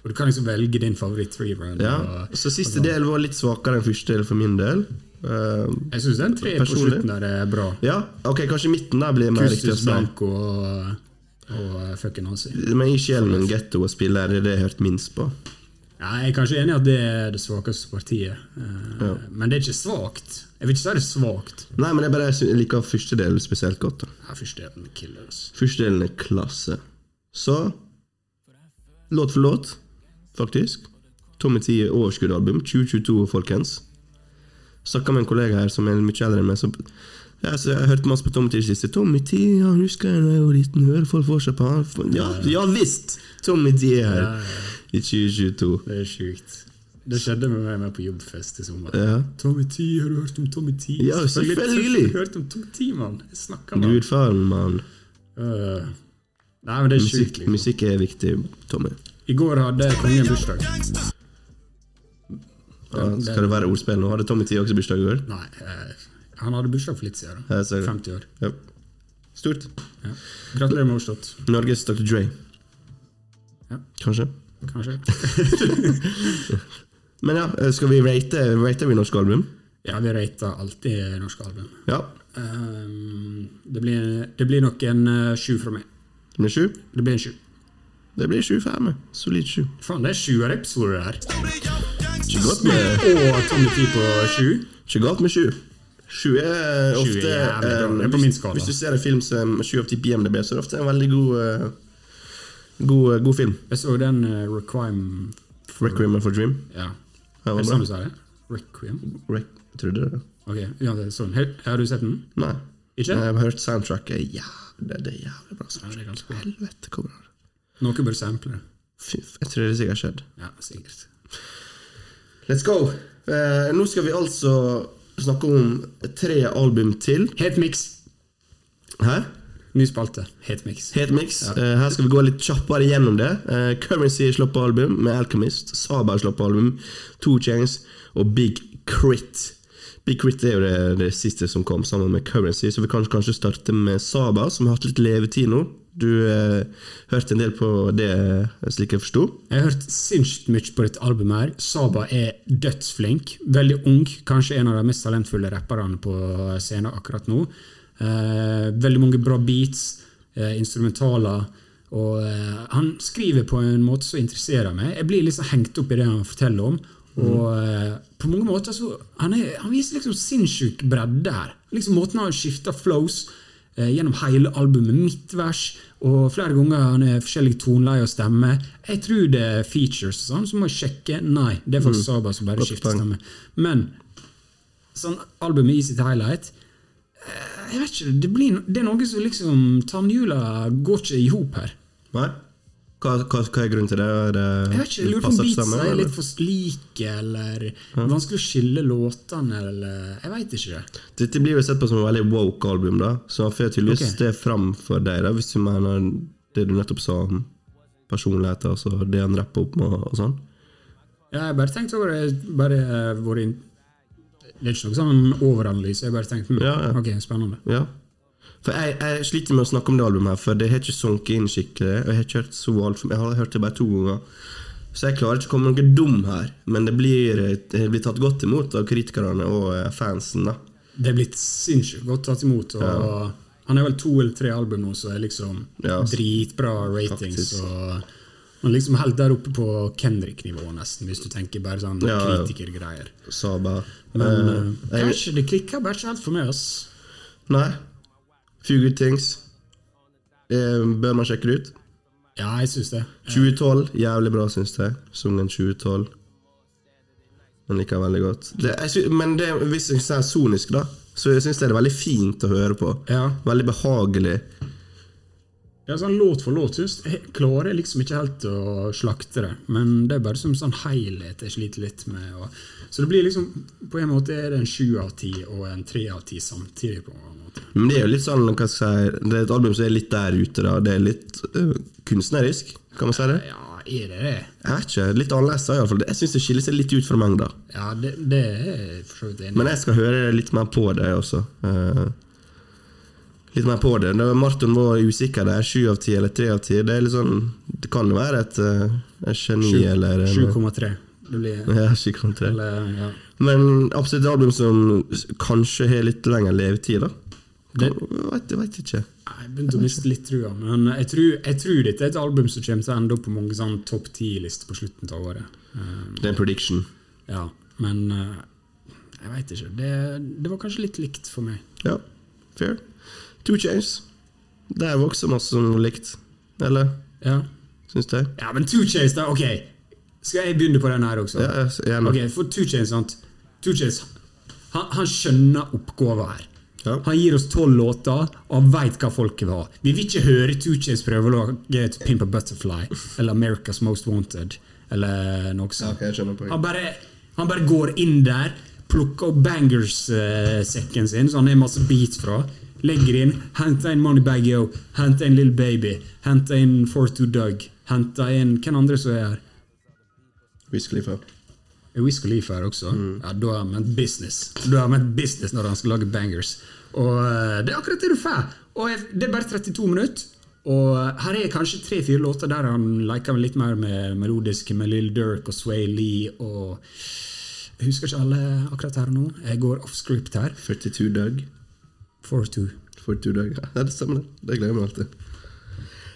Og du kan liksom velge din favoritt three run. Ja. Og, Så siste del var litt svakere enn første del for min del. Uh, jeg syns den tre på slutten der er bra. ja, ok, kanskje midten der blir mer riktig Kustus. Blanco og, og eh, fucking Nazi. Men i sjelen min, Getto og spiller, det er det jeg har hørt minst på. Ja, jeg er kanskje enig i at det er det svakeste partiet. ja. Men det er ikke svakt. Jeg vil ikke si det er svakt. Nei, men jeg bare liker første del spesielt godt. da Ja, første delen er killer. Altså. Første delen er klasse. Så Låt for låt, faktisk. Tommy T overskuddalbum 2022, folkens. Snakka med en kollega her som er mye eldre enn meg. Ja, så jeg hørte masse på Tommy T i det siste. Tommy T, han husker jeg da jeg var liten. Hører folk fortsatt på han? Ja, ja visst! Tommy T er her i 2022. Det er sjukt. Det skjedde med meg med på jobbfest i sommer. Ja. Tommy T, har du hørt om Tommy T? Ja, selvfølgelig. Har hørt om Tommy T, mann. Jeg snakker med. Gudfaren, mann. Uh, Nei, men det er Musikk, sjukt. Liksom. musikk er viktig, Tommy. I går hadde kongen bursdag. Ja, skal det være ordspill nå? Hadde Tommy T også bursdag i går? Nei, eh, han hadde bursdag for litt siden. Da. 50 år. Ja. Stort. Ja. Gratulerer med overstått. Norges Dr. Dre. Ja. Kanskje. Kanskje. Men ja, skal vi rate rate vi norsk album? Ja, vi rater alltid norske album. Ja. Um, det, blir, det blir nok en uh, sju fra meg. Det blir sju. Det blir en sju. Det blir sju fra meg. Solid sju. Faen, det er sjuerepisoder her. Ikke godt med, Og Tommy T på sju. ikke galt med sju. Sju er Sju er ofte jævlig bra. eh, Det er på min skala. Hvis du ser en film som sju av ti på IMDb, så er det ofte en veldig god uh, god, uh, god film. Jeg så den uh, Requiem Requiem for Dream. Ja. Ja, Er det sånn du sa det? Requiem? Re Trodde det? Ok, ja, det sånn. Har du sett den? Nei. Ikke? Jeg har hørt soundtracket. Ja, det, det er jævlig bra soundtrack. Ja, bra. Helvete, hvor bra. Noe bør sample det. Jeg tror det sikkert har skjedd. Ja, sikkert. Let's go! Eh, nå skal vi altså snakke om tre album til. Het mix. Hæ? Ny spalte. Het mix. Het mix. Eh, her skal vi gå litt kjappere gjennom det. Uh, Currency slår på album med Alchemist. Saber slår på album. Two Chains og Big Crit. Big Crit er jo det, det siste som kom sammen med Currency, så vi kan kanskje starte med Saba, som har hatt litt levetid nå. Du eh, hørte en del på det, eh, slik jeg forsto. Jeg har hørt sinnssykt mye på dette albumet. her Saba er dødsflink. Veldig ung. Kanskje en av de mest talentfulle rapperne på scenen akkurat nå. Eh, veldig mange bra beats, eh, instrumentaler. Og eh, han skriver på en måte som interesserer meg. Jeg blir liksom hengt opp i det han forteller om. Og eh, på mange måter så Han, er, han viser liksom sinnssyk bredde her. Liksom Måten han skifter flows eh, gjennom hele albumet. Midtvers, og flere ganger han er forskjellige toneleie og stemme. Jeg tror det er features, sånn, så må jeg sjekke. Nei, det er faktisk Saba som bare Godt skifter stemme. Men sånn albumet i sitt highlight eh, Jeg vet ikke, det, blir, det er noe som liksom Tannhjula går ikke i hop her. Nei? Hva, hva, hva er grunnen til det? Er det Jeg vet ikke, jeg lurer på om beatsa er eller? litt for like, eller vanskelig å skille låtene, eller Jeg veit ikke. Dette blir jo sett på som et veldig woke album, da så han får tydeligvis okay. det fram for deg, da hvis du mener det du nettopp sa om personligheter, altså det han rapper opp med og sånn. Ja, jeg bare tenkte over det. Bare eh, vært Det er ikke noe sånn overanalyse. Jeg bare tenkte Ja, ja. ok, spennende. Ja. For jeg, jeg sliter med å snakke om det albumet, her For det har ikke sunket inn skikkelig. Og Jeg har ikke hørt så altfor Jeg har hørt det bare to ganger. Så jeg klarer ikke å komme noe dum her. Men det blir, det blir tatt godt imot av kritikerne og eh, fansen. da Det er blitt sinnssykt godt tatt imot. Og Han har vel to eller tre album nå, så er liksom Ja, dritbra ratings. han er liksom helt der oppe på Kendrick-nivå, nesten, hvis du tenker bare sånn Ja, ja. kritikergreier. Men Eh, uh, kanskje det klikker bare ikke helt for meg, ass. Nei. Few good things. Eh, bør man sjekke det ut? Ja, jeg syns det. 2012, jævlig bra, syns jeg. Sungen 2012. Den liker jeg veldig godt. Det, jeg synes, men det, hvis jeg er sonisk, da, så syns jeg det er veldig fint å høre på. Ja. Veldig behagelig. Ja, sånn Låt for låt synes jeg klarer liksom ikke helt å slakte det. Men det er bare som sånn helhet jeg sliter litt med. Og, så det blir liksom På en måte er det en sju av ti og en tre av ti samtidig. på en. Men det er jo litt sånn, hva skal jeg si, det er et album som er litt der ute. da Det er litt øh, kunstnerisk, kan man si det? Ja, er det det? Jeg vet ikke, Litt annerledes, iallfall. Jeg syns det skiller seg litt ut fra mengda. Ja, det, det er jeg for så vidt enig i. Men jeg skal høre litt mer på det også. Eh, litt mer på det. Da Marton var usikker der, sju av ti eller tre av ti. Det er litt sånn Det kan jo være et, eh, et geni Sju- eller 7,3. Det blir Ja, 7,3. ja. Men absolutt et album som kanskje har litt lengre levetid, da. Det- Jeg vet, jeg vet ikke. Jeg begynte å miste litt trua, men jeg tror, jeg tror dette er et album som kommer til å ende opp på mange sånn topp ti-lister på slutten av året. Um, Det er en prediction. ja, men uh, jeg veit ikke. Det, det var kanskje litt likt for meg. Ja, fair. Two Chains. Der var også masse som likt. Eller? Ja, Syns jeg. ja men Two Chains, da. Ok, skal jeg begynne på den her også? Ja, gjerne. Ok, For Two Chains, sant? Two Chains han, han skjønner oppgåva her. Ja. Han gir oss tolv låter, og han veit hva folket vil ha. Vi vil ikke høre Two Chains prøve å lage Pimp a Butterfly eller America's Most Wanted eller noe sånt. Ok, jeg skjønner. Han bare, han bare går inn der, plukker opp bangers-sekken sin, så han har masse beats fra. Legger inn, henter inn Moneybag Yo, henter inn Little Baby, henter inn 42 Doug, henter inn Hvem andre som er her? Wiz Khalifa. Wiz Khalifa her også? Ja, Da har han ment business. Da har han ment business når han skal lage bangers. Og eh, det er akkurat det du får. Og det er bare 32 minutter. Og her er kanskje tre-fire låter der han leker litt mer med melodisk med Lill Durk og Sway Lee og Jeg husker ikke alle akkurat her nå. Jeg går off script her. 42 Doug. 4-2. 42 Doug. Ja, det stemmer, det. Det glemmer jeg alltid.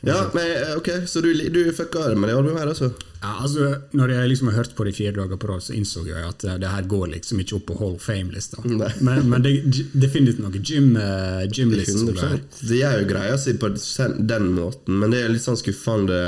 Ja, men eh, ok, så du, du fucka med det albumet her, altså? Ja, altså, når jeg liksom har hørt på det i fire dager på rad, så innså jeg at eh, det her går liksom ikke opp på Hall Fame-lista. Men, men det det finnes noe gym, uh, gymlist. som det er. 100%. Det gjør jo greia si på den måten, men det er litt sånn skuffende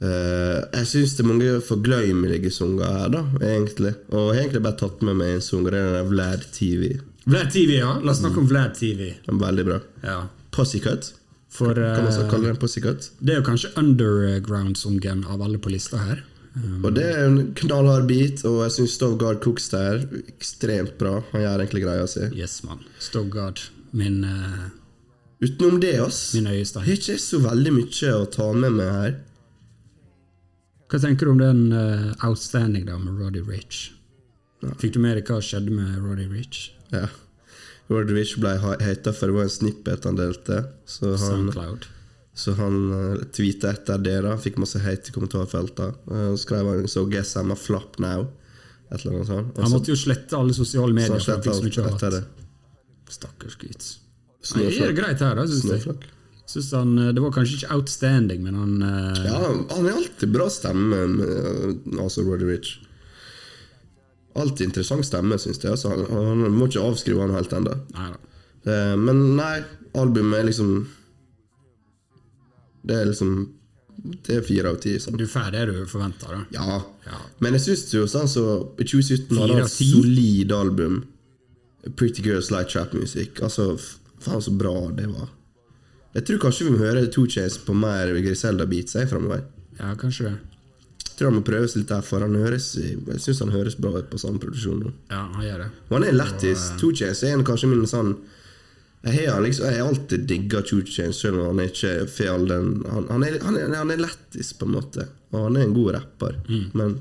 uh, Jeg syns det er mange forgløymelige sanger her, da, egentlig. Og jeg har egentlig bare tatt med meg en sang, og det er den der Vlad TV. Vlad TV, ja. La oss snakke om Vlad TV. Veldig bra. Ja. Pussycut, For kan man eh, kalle den pussycat? det er jo kanskje underground-sungen av alle på lista her. Um, Og det er en knallhard beat, og jeg syns Stovgard Cooks der ekstremt bra. Han gjør egentlig greia si. yes, mann. Stovgard, Min, uh, Utenom det, ass, min har øyestein. ikke så veldig mye å ta med meg her. Hva tenker du om den uh, Outstanding da med Roddy Rich? Fikk du med deg hva skjedde med Roddy Rich? Ja. Rodrich ble hata for det var en snippet han delte. Så han, Soundcloud. så han uh, tweeta etter det. da Fikk masse hate i kommentarfeltet. Uh, skrev han så 'Guess I'm a flop now'. Et eller annet sånt. Han måtte jo slette alle sosiale medier. Så han slettet alt etter det. Stakkars gutt. Nei, det er greit her, da, syns jeg. Synes han, eh, det var kanskje ikke outstanding, men han uh, Ja, han har alltid bra stemme, altså Roddy Rich. Alltid interessant stemme, syns jeg. Altså, han, han må ikke avskrive han helt ennå. Eh, men nei, albumet er liksom Det er liksom Det er fire av ti. Sånn. Du får det du forventer, da. Ja. Ja. Men jeg syns jo sånn så i 2017 hadde han et solid album. Pretty Girls Light Trap Music. Altså, faen så bra det var. Jeg tror kanskje vi må høre Two Chase på mer Griselda-beats framover. Ja, kanskje det. Tror han må prøves litt der, for han høres Jeg syns han høres bra ut på samme produksjon nå. Ja, han gjør det. Og han er lættis. Two Chains er en, kanskje min sånn Jeg har liksom, jeg alltid digga Two Chains, selv om han er ikke får all den Han, han er, han er, han er lættis, på en måte. Og han er en god rapper. Men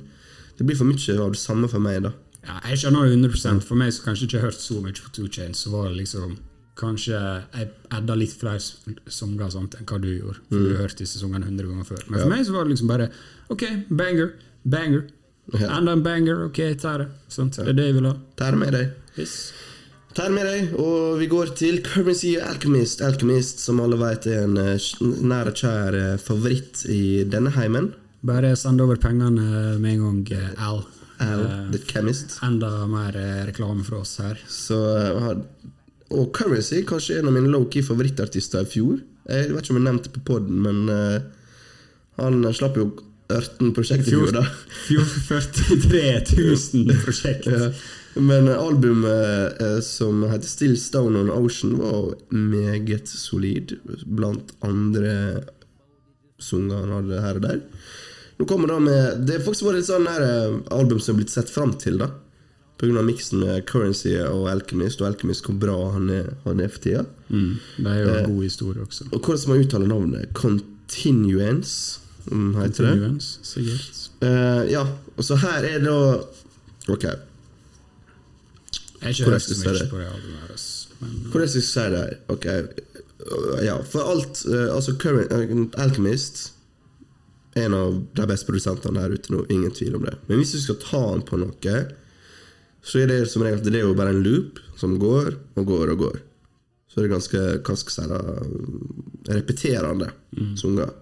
det blir for mye av det samme for meg, da. Ja, jeg skjønner det 100% For meg som kanskje ikke har hørt så mye på Two Chains, så var det liksom Kanskje jeg adda litt flere sanger enn hva du gjorde. For du har hørt disse sangene 100 ganger før. Men for meg så var det liksom bare Ok, banger, banger. Ja. Enda en banger, ok, ta det. Sant? Det er det jeg vil ha. Ta det med deg. Yes. Ta det med deg, og vi går til Currency Alchemist. Alchemist, som alle vet er en eh, nær og kjær eh, favoritt i denne heimen. Bare send over pengene med en gang, eh, Al. Al, uh, the Chemist. enda mer eh, reklame fra oss her. Så, uh, og Currency kanskje en av mine low-key favorittartister i fjor. Jeg vet ikke om jeg nevnte det på poden, men uh, han slapp jo 18 prosjekt i fjor, da. 43 000 prosjekt. Ja. Men albumet uh, som heter Still Stone on Ocean, var meget solid, blant andre sanger han hadde her og der. Nå kommer da med Det har faktisk vært et sånn eh, album som har blitt sett fram til, da. Av miksen med Currency og Alchemist, og Alchemist hvor bra han er, han er for tida. Mm, det er jo en god historie også. Og hvordan man uttaler navnet? Continuance, heter Continuance, det. Sikkert. Eh, ja, og så her er da Ok. Jeg har ikke så mye på det albumet men Hvordan skal jeg si det her? Ok Øh, Ja, for alt øh, Altså, Current, øh, Alchemist en av de beste produsentene der ute nå, ingen tvil om det. Men hvis du skal ta han på noe, så er det som regel det er jo bare en loop som går og går og går. Så er det ganske hva skal jeg repeterende sanger.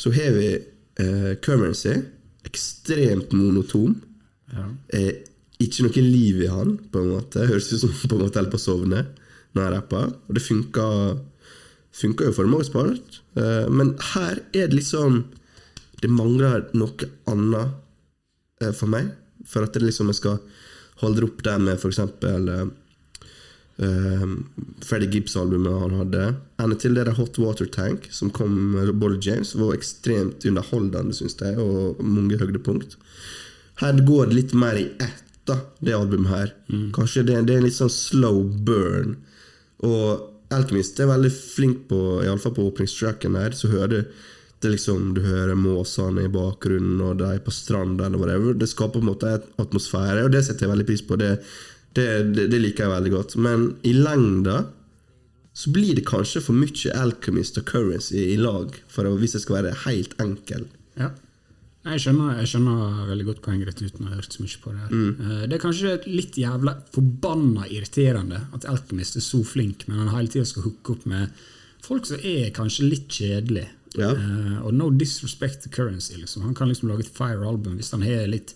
Så har vi eh, Currency, ekstremt monotom. ja. Eh, ikke noe liv i han, på en måte. Høres ut som på en måte holder på å sovne når han rapper. Og det funker jo for det meste part. Eh, men her er det liksom Det mangler noe annet eh, for meg. For at det liksom jeg skal holde opp det med f.eks. Uh, Freddy Freddie Gibbs-albumet han hadde. Enda til det der Hot Water Tank, som kom med Bolly James, var ekstremt underholdende, syns jeg, og mange høydepunkt. Her går det litt mer i ett, da, det albumet her. Kanskje det, det er en litt sånn slow burn. Og Alkymist er veldig flink på, iallfall på åpningstracken her, så hører du det liksom, du hører måsene i bakgrunnen, og de på stranda, eller whatever. Det skaper på en måte en atmosfære, og det setter jeg veldig pris på. Det, det, det, det liker jeg veldig godt. Men i lengda så blir det kanskje for mye Alchemist og Currency i lag, å, hvis jeg skal være helt enkel. Ja. Jeg skjønner, jeg skjønner veldig godt poenget ditt uten å ha hørt så mye på det. her Mm. Det er kanskje litt jævla forbanna irriterende at Alchemist er så flink, men han hele tida skal hooke opp med folk som er kanskje litt kjedelige. Ja. Uh, og no disrespect to currency. Liksom. Han kan liksom lage et fire album hvis han har litt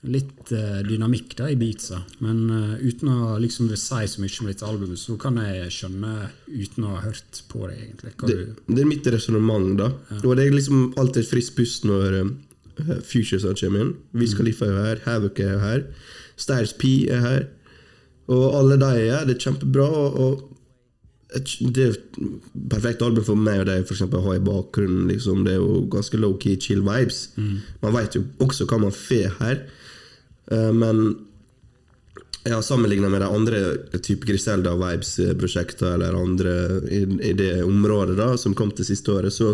Litt uh, dynamikk da i beatsa, men uh, uten å liksom vil si så mye om dette albumet, så kan jeg skjønne uten å ha hørt på det, egentlig. Det, det er mitt resonnement, da. Og det er liksom alltid et friskt pust når uh, Futures kommer inn. Wiz Khalifa er jo her, Havoc er jo her, Stairs P er her. Og alle de er her. Det er kjempebra. Og, og et, det er et perfekt album for meg og deg for eksempel, å ha i bakgrunnen. Liksom. Det er jo ganske low-key, chill vibes. Man vet jo også hva man får her. Uh, men ja, sammenligna med de andre type Griselda Vibes-prosjekter eller andre i, i det området da som kom til siste året, så,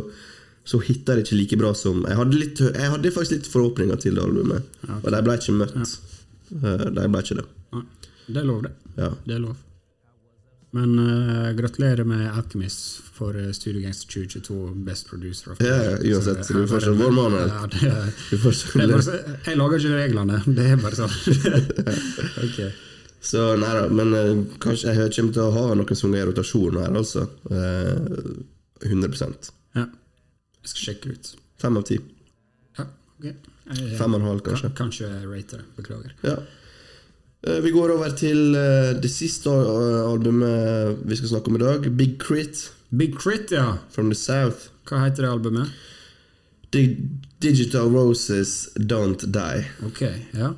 så hitta det ikke like bra som Jeg hadde, litt, jeg hadde faktisk litt forhåpninger til det albumet, og de ble ikke møtt. Eh, De ble ikke det. Nei, det er lov, det. Ja. Det er lov. Men uh, gratulerer med Alchemist for uh, Studio Gangster 2022 Best Producer. of Ja, uansett, Så, du ja, får ikke vår mann Du jeg lager ikke reglene, det er bare sånn. okay. Så nei da, men uh, kanskje jeg kommer til å ha noen sanger i rotasjon her, altså. Eh, 100% Ja. Jeg skal sjekke ut. Fem av ti. Ja, ok. Jeg, Fem og en halv, kanskje. Kan, kanskje rater. Beklager. Ja. Eh, Vi går over til eh, det siste eh, albumet vi skal snakke om i dag. Big Crit Big Crit, ja. from the South. Hva heter det albumet? The Digital Roses Don't Die. Ok, ja.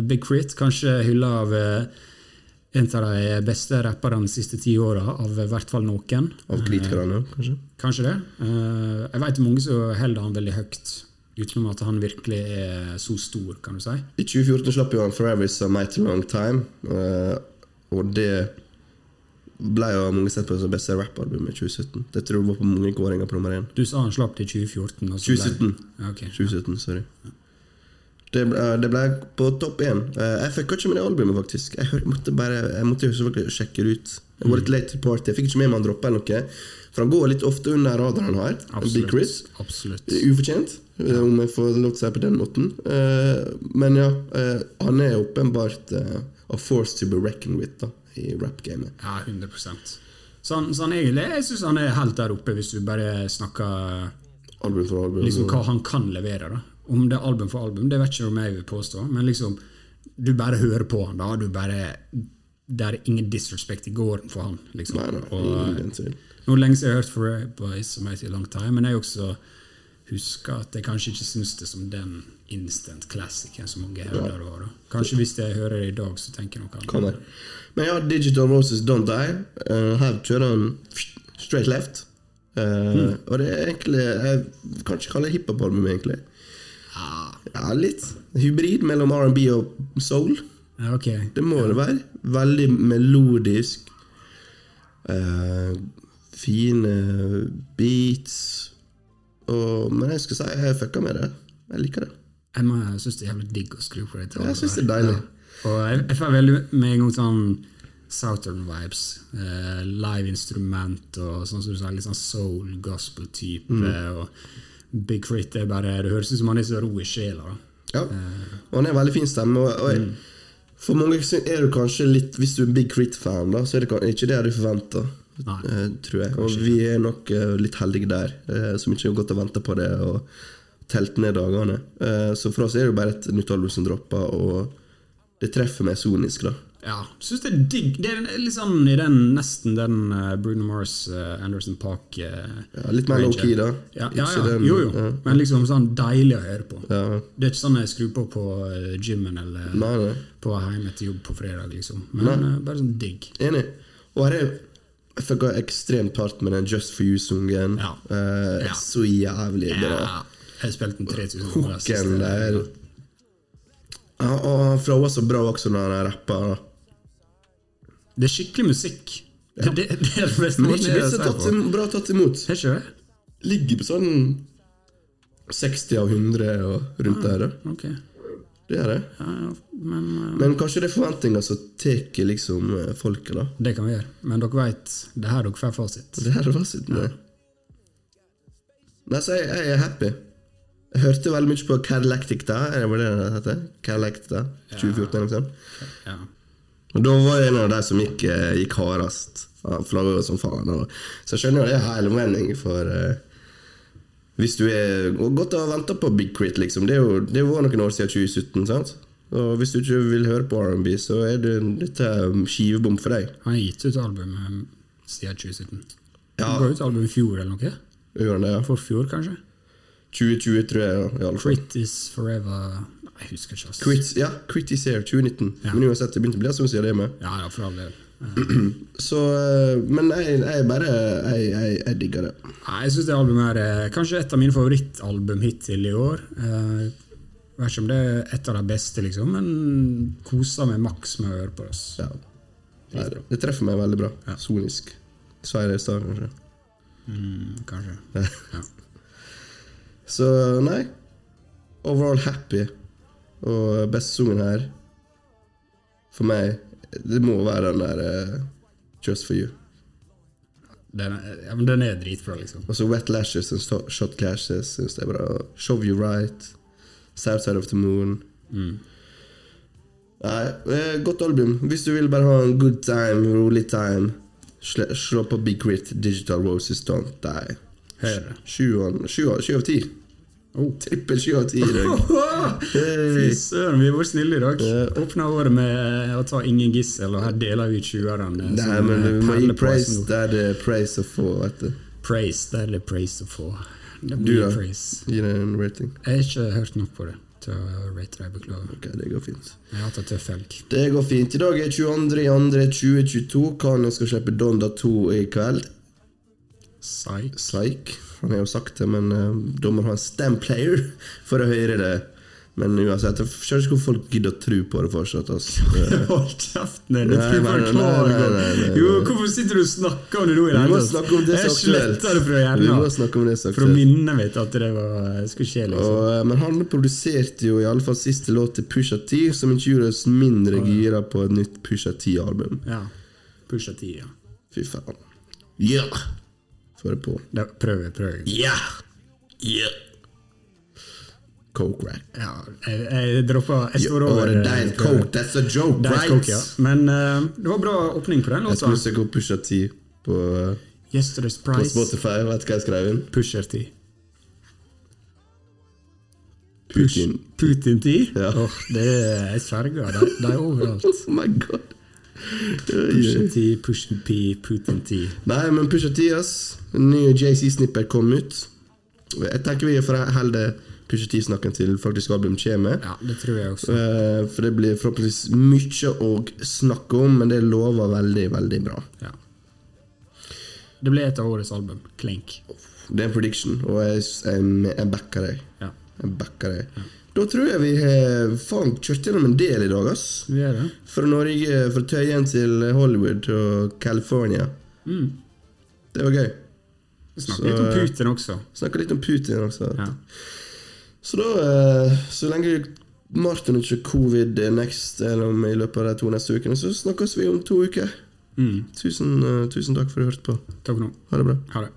Big Crit, kanskje hylla av En av de beste rapperne de siste ti åra, av i hvert fall noen. Av kritikerne, kanskje. Kanskje det. Jeg vet mange som holder han veldig høyt, utenom at han virkelig er så stor, kan du si. I 2014 slapp jo han 'Forever Is A Mighty Long Time', eh, og det ble jo mange sett på som beste rappalbum i 2017. Det tror jeg var på mange kåringer på nummer én. Du sa han slapp i 2014. og så ble- 2017. Ja, okay. 2017, sorry. Det ble, det ble på topp én. Eh, Jeg fikk ikke med det albumet, faktisk. Jeg måtte bare Jeg måtte jo selvfølgelig sjekke det ut. Jeg var litt late to party. Jeg fikk ikke med meg han droppa eller noe. For han går litt ofte under radaren her. Big Chris. Absolutt. Ufortjent, ja. om jeg får lov til å si på den måten. Eh, Men ja, eh, han er åpenbart eh, a force to be reckoned with da, i rap-gamet. Ja, 100 Så han, så han egentlig, jeg syns han er helt der oppe, hvis du bare snakker Album for album. liksom hva han kan levere. da Om det er album for album, det vet ikke om jeg vil påstå, men liksom du bare hører på han da. Du bare, det er ingen disrespect i gården for han. liksom Nei, nei, Og, ingen. Nå lenge siden jeg har hørt Forever Boys som heter Long Time, men jeg også husker at jeg kanskje ikke syns det som den instant classicen som mange hevder det var. da. Kanskje hvis jeg hører det i dag, så tenker jeg noe annet. Men ja, Digital Roses Don't Die. Uh, her kjører han straight left. Eh, Og det er egentlig Jeg kan ikke kalle det hiphop-albumet, egentlig. Ja, litt. Hybrid mellom R&B og soul. Ja, ok. Det må det være. Veldig melodisk. Uh, fine beats. Og, men jeg skal si jeg fucka med det. Jeg liker det. Må- jeg syns det er jævlig digg å skru på det. Jeg synes det er deilig. Ja. Og jeg, jeg får veldig med en gang sånn Southern vibes. Uh, live instrument og sånn som du sa, litt sånn soul, gospel-type. Mm. Og Big Crit er bare Det høres ut som han er så ro i sjela. Ja. Og han er en veldig fin stemme. Og, og mm. For mange er du kanskje litt Hvis du er Big Crit-fan, da, så er det ikke det du forventer. Nei. eh, tror jeg. Og vi er nok eh, litt heldige der, eh, som ikke har gått og venta på det og telt ned dagene. Så for oss er det jo bare et nytt album som dropper, og det treffer meg sonisk, da. Ja, syns det er digg. Det er litt sånn i den nesten den eh, Bruno Mars, eh, Anderson Park uh, Ja, litt mer low-key, da. Ja, ja, ja. jo, jo. ja. Men liksom sånn deilig å høre på. Ja. Det er ikke sånn jeg skrur på på gymmen eller Nei, nei. på hjemme til jobb på fredag, liksom. Men uh, bare sånn digg. Enig. Og her er jeg fikk ekstremt hardt med den Just For You-sungen. Ja. Uh. Så jævlig bra. Ja, jeg spilte den 3000 ganger. Hooken der. Ja, og han var så bra også når han rapper. Det er skikkelig musikk. Det, det, det er det beste Men måten ikke det er ser tatt på. im- bra tatt imot. Er ikke det? Ligger på sånn 60 av 100 og rundt der. da. Okay. Det er det. Ja, ja, men uh, Men kanskje det er forventninger som tar liksom eh, folket, da. det kan vi gjøre. Men dere vet, det er her dere får fasit. Det her er fasiten. ja. Nei, så jeg, jeg er happy. Jeg hørte veldig mye på Cadillactic da. Er det det det heter? Cadillactic da, 2014 eller noe sånt. Ja. Og da var jeg en av de som gikk, eh, gikk hardest. Ja, som faen. Og, så jeg skjønner jo det er helomvending for uh, Hvis du er godt å ha venta på Big Crit, liksom. Det, jo, det var noen år siden 2017, sant? Og hvis du ikke vil høre på R&B, så er det, dette skivebom for deg. Han har gitt ut album eh, siden 2017. Ja. Han ga ut album i fjor eller noe? Gjør han det, ja? Forfjor, kanskje? 2020, tror jeg. Ja, i alle fall. Crit is forever Jeg husker ikke. Altså. Crit, ja, Critisair is here, 2019. Ja. Men uansett, det begynte å bli siden det med. Ja, ja, for all del. Så, eh, men jeg, jeg bare jeg, jeg, jeg digger det. Jeg syns det albumet er eh, kanskje et av mine favorittalbum hittil i år. Eh, Jeg vet ikke om det er et av de beste, liksom, men koser meg maks med å høre på det. Ja. Det, det treffer meg veldig bra. Ja. Sonisk. Sa jeg det i stad, kanskje? Mm, kanskje. Ja. Så nei. Overall happy. Og beste sangen her For meg Det må være den der uh, Just for you. Den, er, ja, men den er dritbra, liksom. Og så Wet Lashes and Shot Clashes syns jeg er bra. Show You Right. Southside of the Moon. Nei, eh, godt album. Hvis du vil bare ha en good time, rolig time, slå på Big Crit, Digital Roses Don't Die. Sju av ti. Oh. Trippel sju av ti i dag. Fy søren, vi har vært snille i dag. Ja. Åpna året med å ta ingen gissel, og her deler vi ut 20-erne. Nei, men eh, må gi praise der det er praise å få, vet du. Praise, det er praise å få. Du, da? Gi det en rating. Jeg har ikke hørt nok på det. til å rate det. Beklager. Ok, det går fint. Jeg har hatt en tøff helg. Det går fint. I dag er 22.2.2022. Kanye skal slippe Donda 2 i kveld. Psych. Psych. Han har jo sagt det, men uh, da må du ha en stemplayer for å høre det. Men uansett, jeg skjønner ikke hvorfor folk gidder å tro på det fortsatt. Hold kjeften din! Det skal nei, nei. Jo, hvorfor sitter du og snakker om det nå i det hele tatt? Jeg aktuelt. sletter det fra hjernen. er For å minne meg at det var, skulle skje, liksom. Og, eh, men han produserte jo i alle fall siste låt til Pusha T, som ikke gjorde oss mindre gira på et nytt Pusha T-album. Ja. Pusha T, ja. Fy faen. Ja! Få det på. Ja, prøv, prøv. Ja! Ja! Coke rack. Ja, jeg, jeg droppa Jeg står Oh, over. eh, Diet. Coke, that's a joke, Diet right? Coke, ja. Men uh, det var bra åpning på den Jeg låta. skulle søke opp Pusha T på, eh, Yesterday's på Spotify. Vet du hva jeg skrev inn? Pusher T. Putin. Putin T. Ja. Åh, det er sverger. De, de er overalt. Oh my god. Pusher T, Pusha P, Putin T. Nei, men Pusha T, ass. En ny JC-snipper kom ut. Jeg tenker vi får holde Pusha T-snakken til faktisk album kommer. Ja, det tror jeg også. Eh, For det blir forhåpentligvis mye å snakke om, men det lover veldig, veldig bra. Ja. Det blir et av årets album. Klink. Det er en prediction, og jeg, jeg, jeg backer deg. Ja, Jeg backer deg. Da tror jeg vi har faen kjørt gjennom en del i dag, ass. vi er det. Fra Norge, fra Tøyen til Hollywood og California. Mm. Det var gøy. Vi snakker Så, litt om eh, Putin også. Snakka litt om Putin også. Ja. Så da, eh, så lenge Martin ikke covid next eller om i løpet av de to neste ukene, så snakkes vi om to uker. Mm. Tusen, eh, tusen takk for at du hørte på. Takk for nå. Ha det bra. Ha det.